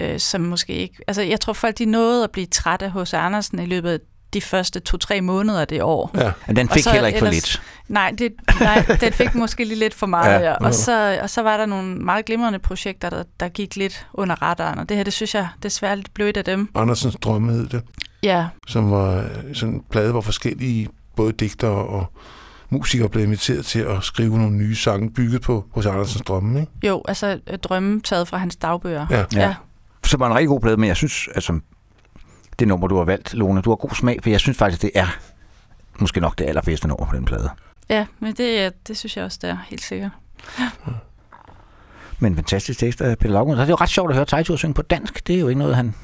Speaker 4: øh, som måske ikke... Altså, jeg tror folk, de nåede at blive trætte hos Andersen i løbet af de første to-tre måneder af det år.
Speaker 2: Ja. Men den
Speaker 4: Og
Speaker 2: fik
Speaker 4: så
Speaker 2: heller ikke for lidt.
Speaker 4: Nej, det, nej, den fik måske lige lidt for meget,
Speaker 2: Ja.
Speaker 4: ja. ja. Og, så, og så var der nogle meget glimrende projekter, der, der gik lidt under radaren, og det her, det synes jeg desværre lidt blev et af dem.
Speaker 3: Andersens Drømme hed det,
Speaker 4: Ja,
Speaker 3: som var sådan en plade, hvor forskellige både digtere og musikere blev inviteret til at skrive nogle nye sange, bygget på hos Andersens Drømme. Ikke?
Speaker 4: jo, altså øh, drømme taget fra hans dagbøger.
Speaker 3: Ja.
Speaker 4: ja.
Speaker 2: Så var en rigtig god plade, men jeg synes, altså, det nummer, du har valgt, Lone, du har god smag, for jeg synes faktisk, det er måske nok det allerbedste nummer på den plade.
Speaker 4: Ja, men det, er- det synes jeg også, det er helt sikkert.
Speaker 2: Men fantastisk tekst af Peter Laugren. Så er det jo ret sjovt at høre Tejtur synge på dansk. Det er jo ikke noget, han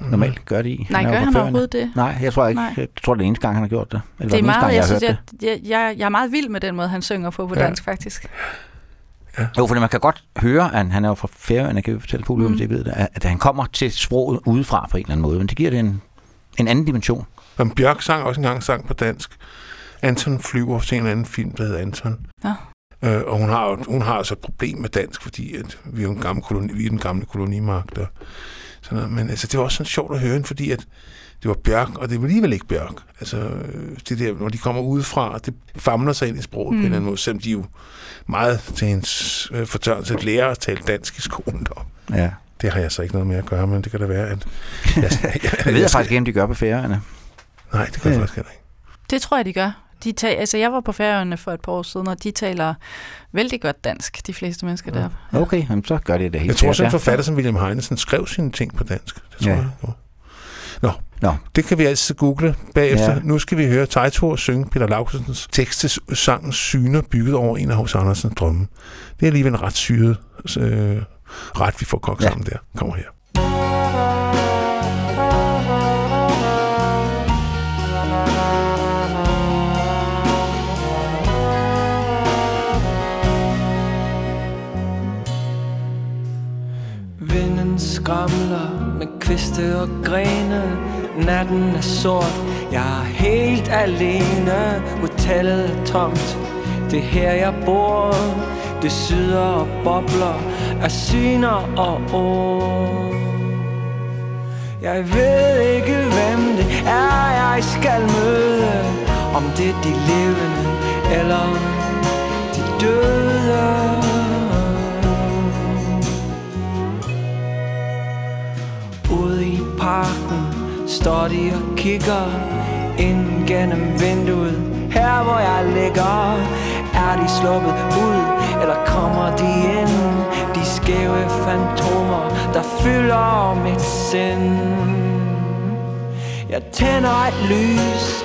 Speaker 2: normalt gør det i.
Speaker 4: Nej,
Speaker 2: er jo
Speaker 4: gør han overhovedet det?
Speaker 2: Nej, jeg tror ikke.
Speaker 4: Nej.
Speaker 2: Jeg tror, det er den eneste gang, han har gjort det. Eller
Speaker 4: Det er meget,
Speaker 2: gang,
Speaker 4: jeg,
Speaker 2: har
Speaker 4: synes, jeg, jeg, jeg, jeg er meget vild med den måde, han synger på på
Speaker 2: Ja.
Speaker 4: dansk, faktisk.
Speaker 2: Jo, for man kan godt høre, at han er jo fra Færøerne, kan vi fortælle publikum,
Speaker 4: Mm.
Speaker 2: det ved det, at han kommer til sproget udefra på en eller anden måde, men det giver det en, en anden dimension.
Speaker 3: Men Bjørk sang også engang sang på dansk. Anton flyver til en eller anden film, der hedder Anton.
Speaker 4: Ja.
Speaker 3: Øh, og hun har, jo- hun har altså et problem med dansk, fordi at vi er jo en gammel koloni, vi er den gamle kolonimagt. Og sådan noget. Men altså, det var også sådan sjovt at høre hende, fordi at det var Bjørk, og det var alligevel ikke Bjørk. Altså, øh, det der, når de kommer udefra, det famler sig ind i sproget mm. på en
Speaker 4: Mm.
Speaker 3: eller anden måde, selvom de jo meget til hendes øh, fortørnelse lærer at tale dansk i skolen. Dog.
Speaker 2: Ja.
Speaker 3: Det har jeg så ikke noget med at gøre, men det kan da være, at... [LAUGHS] Jeg,
Speaker 2: Jeg ved jeg faktisk ikke, om de gør på færøerne.
Speaker 3: Nej, det kan jeg faktisk ikke.
Speaker 4: Det tror jeg, de gør. De tal, altså, jeg var på Færøerne for et par år siden, og de taler vældig godt dansk, de fleste mennesker ja. der.
Speaker 2: Okay, jamen, så gør det det helt
Speaker 3: Jeg tror også, en forfatter som William Heinesen skrev sine ting på dansk. Det tror
Speaker 2: Ja.
Speaker 3: jeg. Jo. Nå,
Speaker 2: Nå,
Speaker 3: det kan vi altid google bagefter.
Speaker 2: Ja.
Speaker 3: Nu skal vi høre Tejtur synge Peter Laugensens tekst til sangen Syner, bygget over en af hos Andersens drømme. Det er alligevel en ret syret øh, ret, vi får kogt ja. sammen der. Kommer her.
Speaker 12: Vinden skramler med kviste og grene Natten er sort, jeg er helt alene. Hotellet er tomt, det er her jeg bor. Det syder og bobler af syner og ord. Jeg ved ikke hvem det er jeg skal møde. Om det er de levende eller de døde. Ude i parken står de og kigger ind gennem vinduet. Her hvor jeg ligger Er de sluppet ud, eller kommer de ind? De skæve fantomer, der fylder mit sind. Jeg tænder et lys,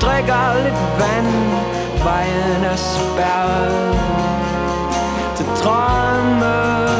Speaker 12: drikker lidt vand Vejen er spærret. Til drømmeland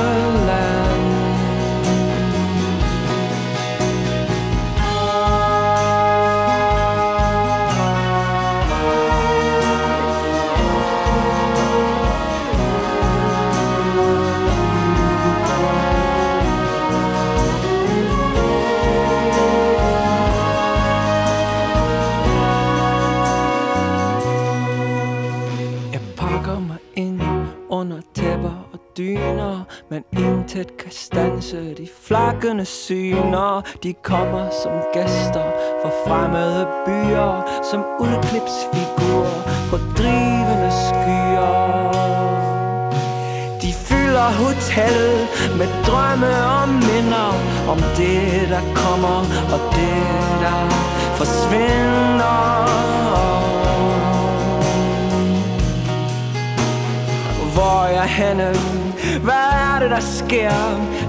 Speaker 12: Men intet kan stanse de flakkende syner. De kommer som gæster fra fremmede byer Som udklipsfigurer på drivende skyer. De fylder hotel med drømme og minder Om det der kommer og det der forsvinder. Hvor er jeg henne? Hvad det, der sker?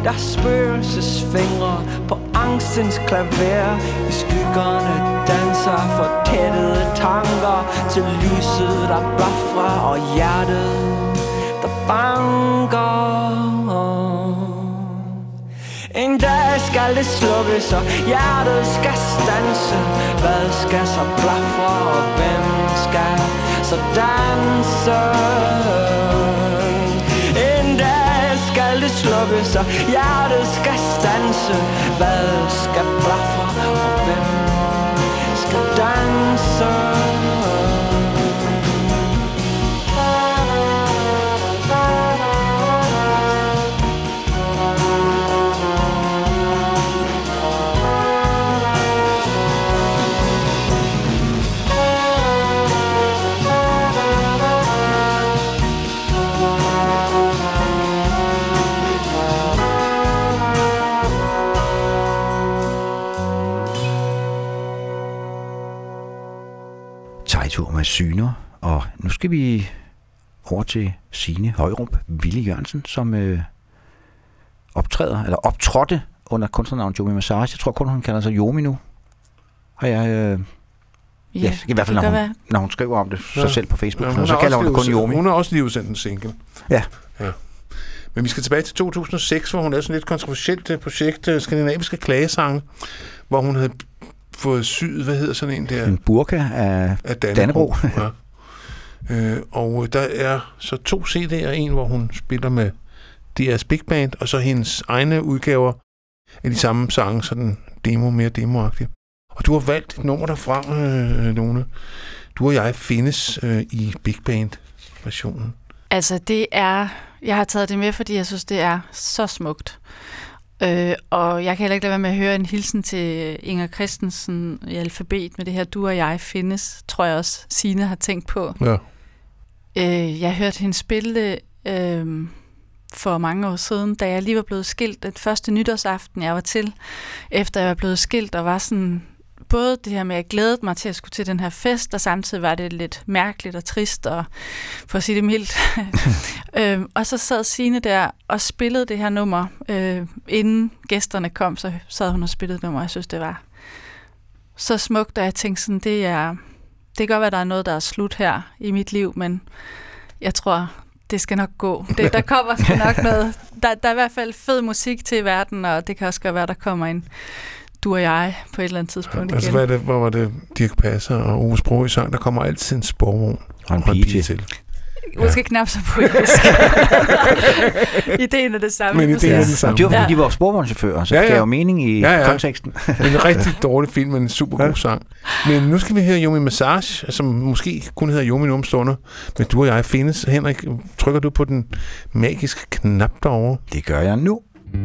Speaker 12: Der er spøgelsesfingre på angstens klaver I skyggerne danser fortættede tanker Til lyset, der blafrer og hjertet, der banker en dag skal det slukkes, og hjertet skal stanse Hvad skal så blafre, og hvem skal så danse? Slukke sig hjertet skal stanse Hvad skal blafre, og hvem skal danse?
Speaker 2: Tejtur med syner, og nu skal vi over til Signe Højrup Ville Jørgensen, som øh, optræder, eller optrådte under kunstnernavnet Jomi Massage. Jeg tror kun, hun kalder sig Jomi nu. Har jeg... Øh, ja, ja, i hvert fald, når hun,
Speaker 4: være.
Speaker 2: når hun skriver om det så
Speaker 3: Ja.
Speaker 2: selv på Facebook,
Speaker 3: Ja, hun
Speaker 2: så kalder
Speaker 3: også
Speaker 2: hun det kun Jomi.
Speaker 3: Hun har også lige udsendt en single.
Speaker 2: Ja.
Speaker 3: ja. Men vi skal tilbage til 2006, hvor hun lavede sådan et lidt kontroversielt øh, projekt, øh, Skandinaviske Klagesange, hvor hun havde fået syet, hvad hedder sådan en der?
Speaker 2: En burka af,
Speaker 3: af
Speaker 2: Dannebro.
Speaker 3: ja. øh, og der er så to CD'er, en hvor hun spiller med DR's Big Band, og så hendes egne udgaver af de samme sange, sådan demo, mere demoagtigt. Og du har valgt et nummer derfra, øh, Lone. Du og jeg findes øh, i Big Band-versionen.
Speaker 4: Altså, det er... Jeg har taget det med, fordi jeg synes, det er så smukt. Øh, og jeg kan heller ikke lade være med at høre en hilsen til Inger Christensen i alfabet med det her Du og jeg findes, tror jeg også Sine har tænkt på.
Speaker 3: Ja.
Speaker 4: Øh, jeg hørte hende spille øh, for mange år siden, da jeg lige var blevet skilt. Den første nytårsaften, jeg var til, efter jeg var blevet skilt, og var sådan både det her med, at jeg glædede mig til at skulle til den her fest, og samtidig var det lidt mærkeligt og trist, og for at sige det mildt. [LAUGHS] øhm, og så sad Signe der og spillede det her nummer. Øh, inden gæsterne kom, så sad hun og spillede nummer, og jeg synes, det var så smukt, og jeg tænkte sådan, det er, det kan godt være, der er noget, der er slut her i mit liv, men jeg tror, det skal nok gå. Det, der [LAUGHS] kommer sgu nok noget. Der, der er i hvert fald fed musik til i verden, og det kan også godt være, der kommer en du og jeg på et eller andet tidspunkt
Speaker 3: Altså,
Speaker 4: igen.
Speaker 3: hvad er det, hvor var det Dirk Passer og Ove Sprogøe i sang? Der kommer altid en sporvogn
Speaker 2: og en pige til.
Speaker 4: Måske knap så poetisk. [LAUGHS] ideen er det samme.
Speaker 3: Men ideen er det samme.
Speaker 2: Det var fordi,
Speaker 4: Ja.
Speaker 2: de var sporvognschauffører, så
Speaker 3: Ja,
Speaker 2: det
Speaker 3: ja.
Speaker 2: gav jo mening i
Speaker 3: Ja, ja.
Speaker 2: konteksten.
Speaker 3: en rigtig [LAUGHS] dårlig film, men en super god sang. Men nu skal vi høre Yumi Massage, som måske kun hedder Yumi nu om stunder. Men du og jeg findes. Henrik, trykker du på den magiske knap derovre?
Speaker 2: Det gør jeg nu.
Speaker 16: Vær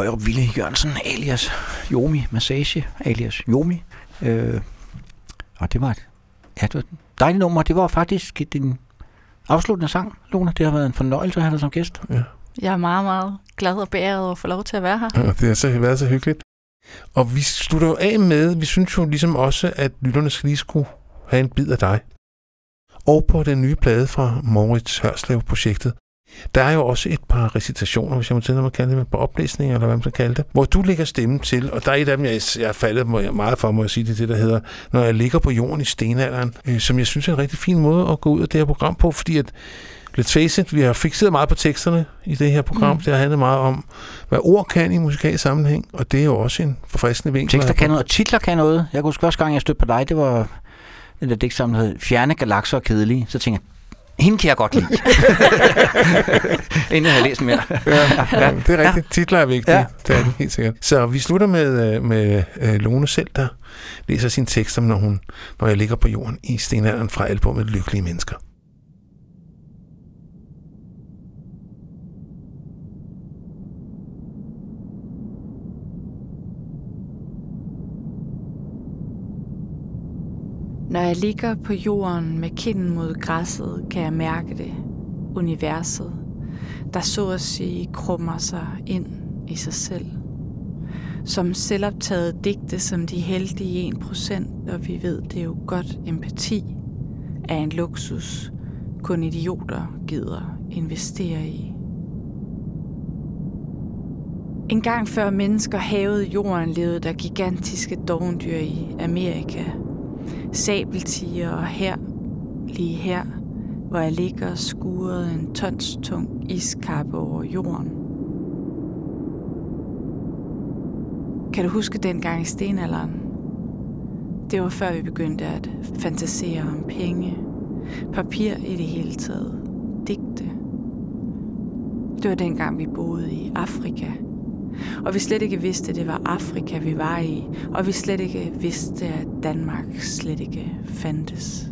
Speaker 2: Højrup Ville Jørgensen, alias Jomi Massage, alias Jomi. Øh, og det var et, ja, det var et dejligt nummer. Det var faktisk din afsluttende sang, Lone. Det har været en fornøjelse at have dig som gæst.
Speaker 3: Ja.
Speaker 4: Jeg er meget, meget glad og beæret over at få lov til at være her.
Speaker 3: Ja, det har så været så hyggeligt. Og vi slutter jo af med, vi synes jo ligesom også, at lytterne skal lige skulle have en bid af dig. Og på den nye plade fra Moritz Hørslev-projektet, der er jo også et par recitationer, hvis jeg må tillade mig at kalde det, på oplæsninger, eller hvad man skal kalde det, hvor du lægger stemmen til, og der er et af dem, jeg, jeg er faldet meget for, må jeg sige, det det, der hedder, når jeg ligger på jorden i stenalderen, øh, som jeg synes er en rigtig fin måde at gå ud af det her program på, fordi at Let's face it, vi har fixeret meget på teksterne i det her program.
Speaker 2: Mm.
Speaker 3: Det har handlet meget om, hvad ord kan i musikalsk sammenhæng, og det er jo også en forfriskende vinkel.
Speaker 2: Tekster kan noget, og titler kan noget. Jeg kunne huske første gang, jeg stødte på dig, det var den der digtsamling, Fjerne galakser og kedelige. Så tænkte jeg, hende kan jeg godt lide. [LAUGHS] Inden jeg havde læst mere.
Speaker 3: Ja, ja, det er rigtigt. Ja. Titler er vigtige. Ja. Det er det, helt sikkert. Så vi slutter med, øh, med øh, Lone selv, der læser sin tekst om, når, hun, når jeg ligger på jorden i stenalderen fra albumet Lykkelige Mennesker.
Speaker 4: Når jeg ligger på jorden med kinden mod græsset, kan jeg mærke det. Universet, der så at sige krummer sig ind i sig selv. Som selvoptaget digte som de heldige 1%, og vi ved, det er jo godt empati, er en luksus, kun idioter gider investere i. En gang før mennesker havede jorden, levede der gigantiske dovendyr i Amerika. Sabeltiger og her, lige her, hvor jeg ligger skuret en tons tung iskappe over jorden. Kan du huske dengang i stenalderen? Det var før vi begyndte at fantasere om penge, papir i det hele taget, digte. Det var dengang vi boede i Afrika, og vi slet ikke vidste, at det var Afrika, vi var i, og vi slet ikke vidste, at Danmark slet ikke fandtes.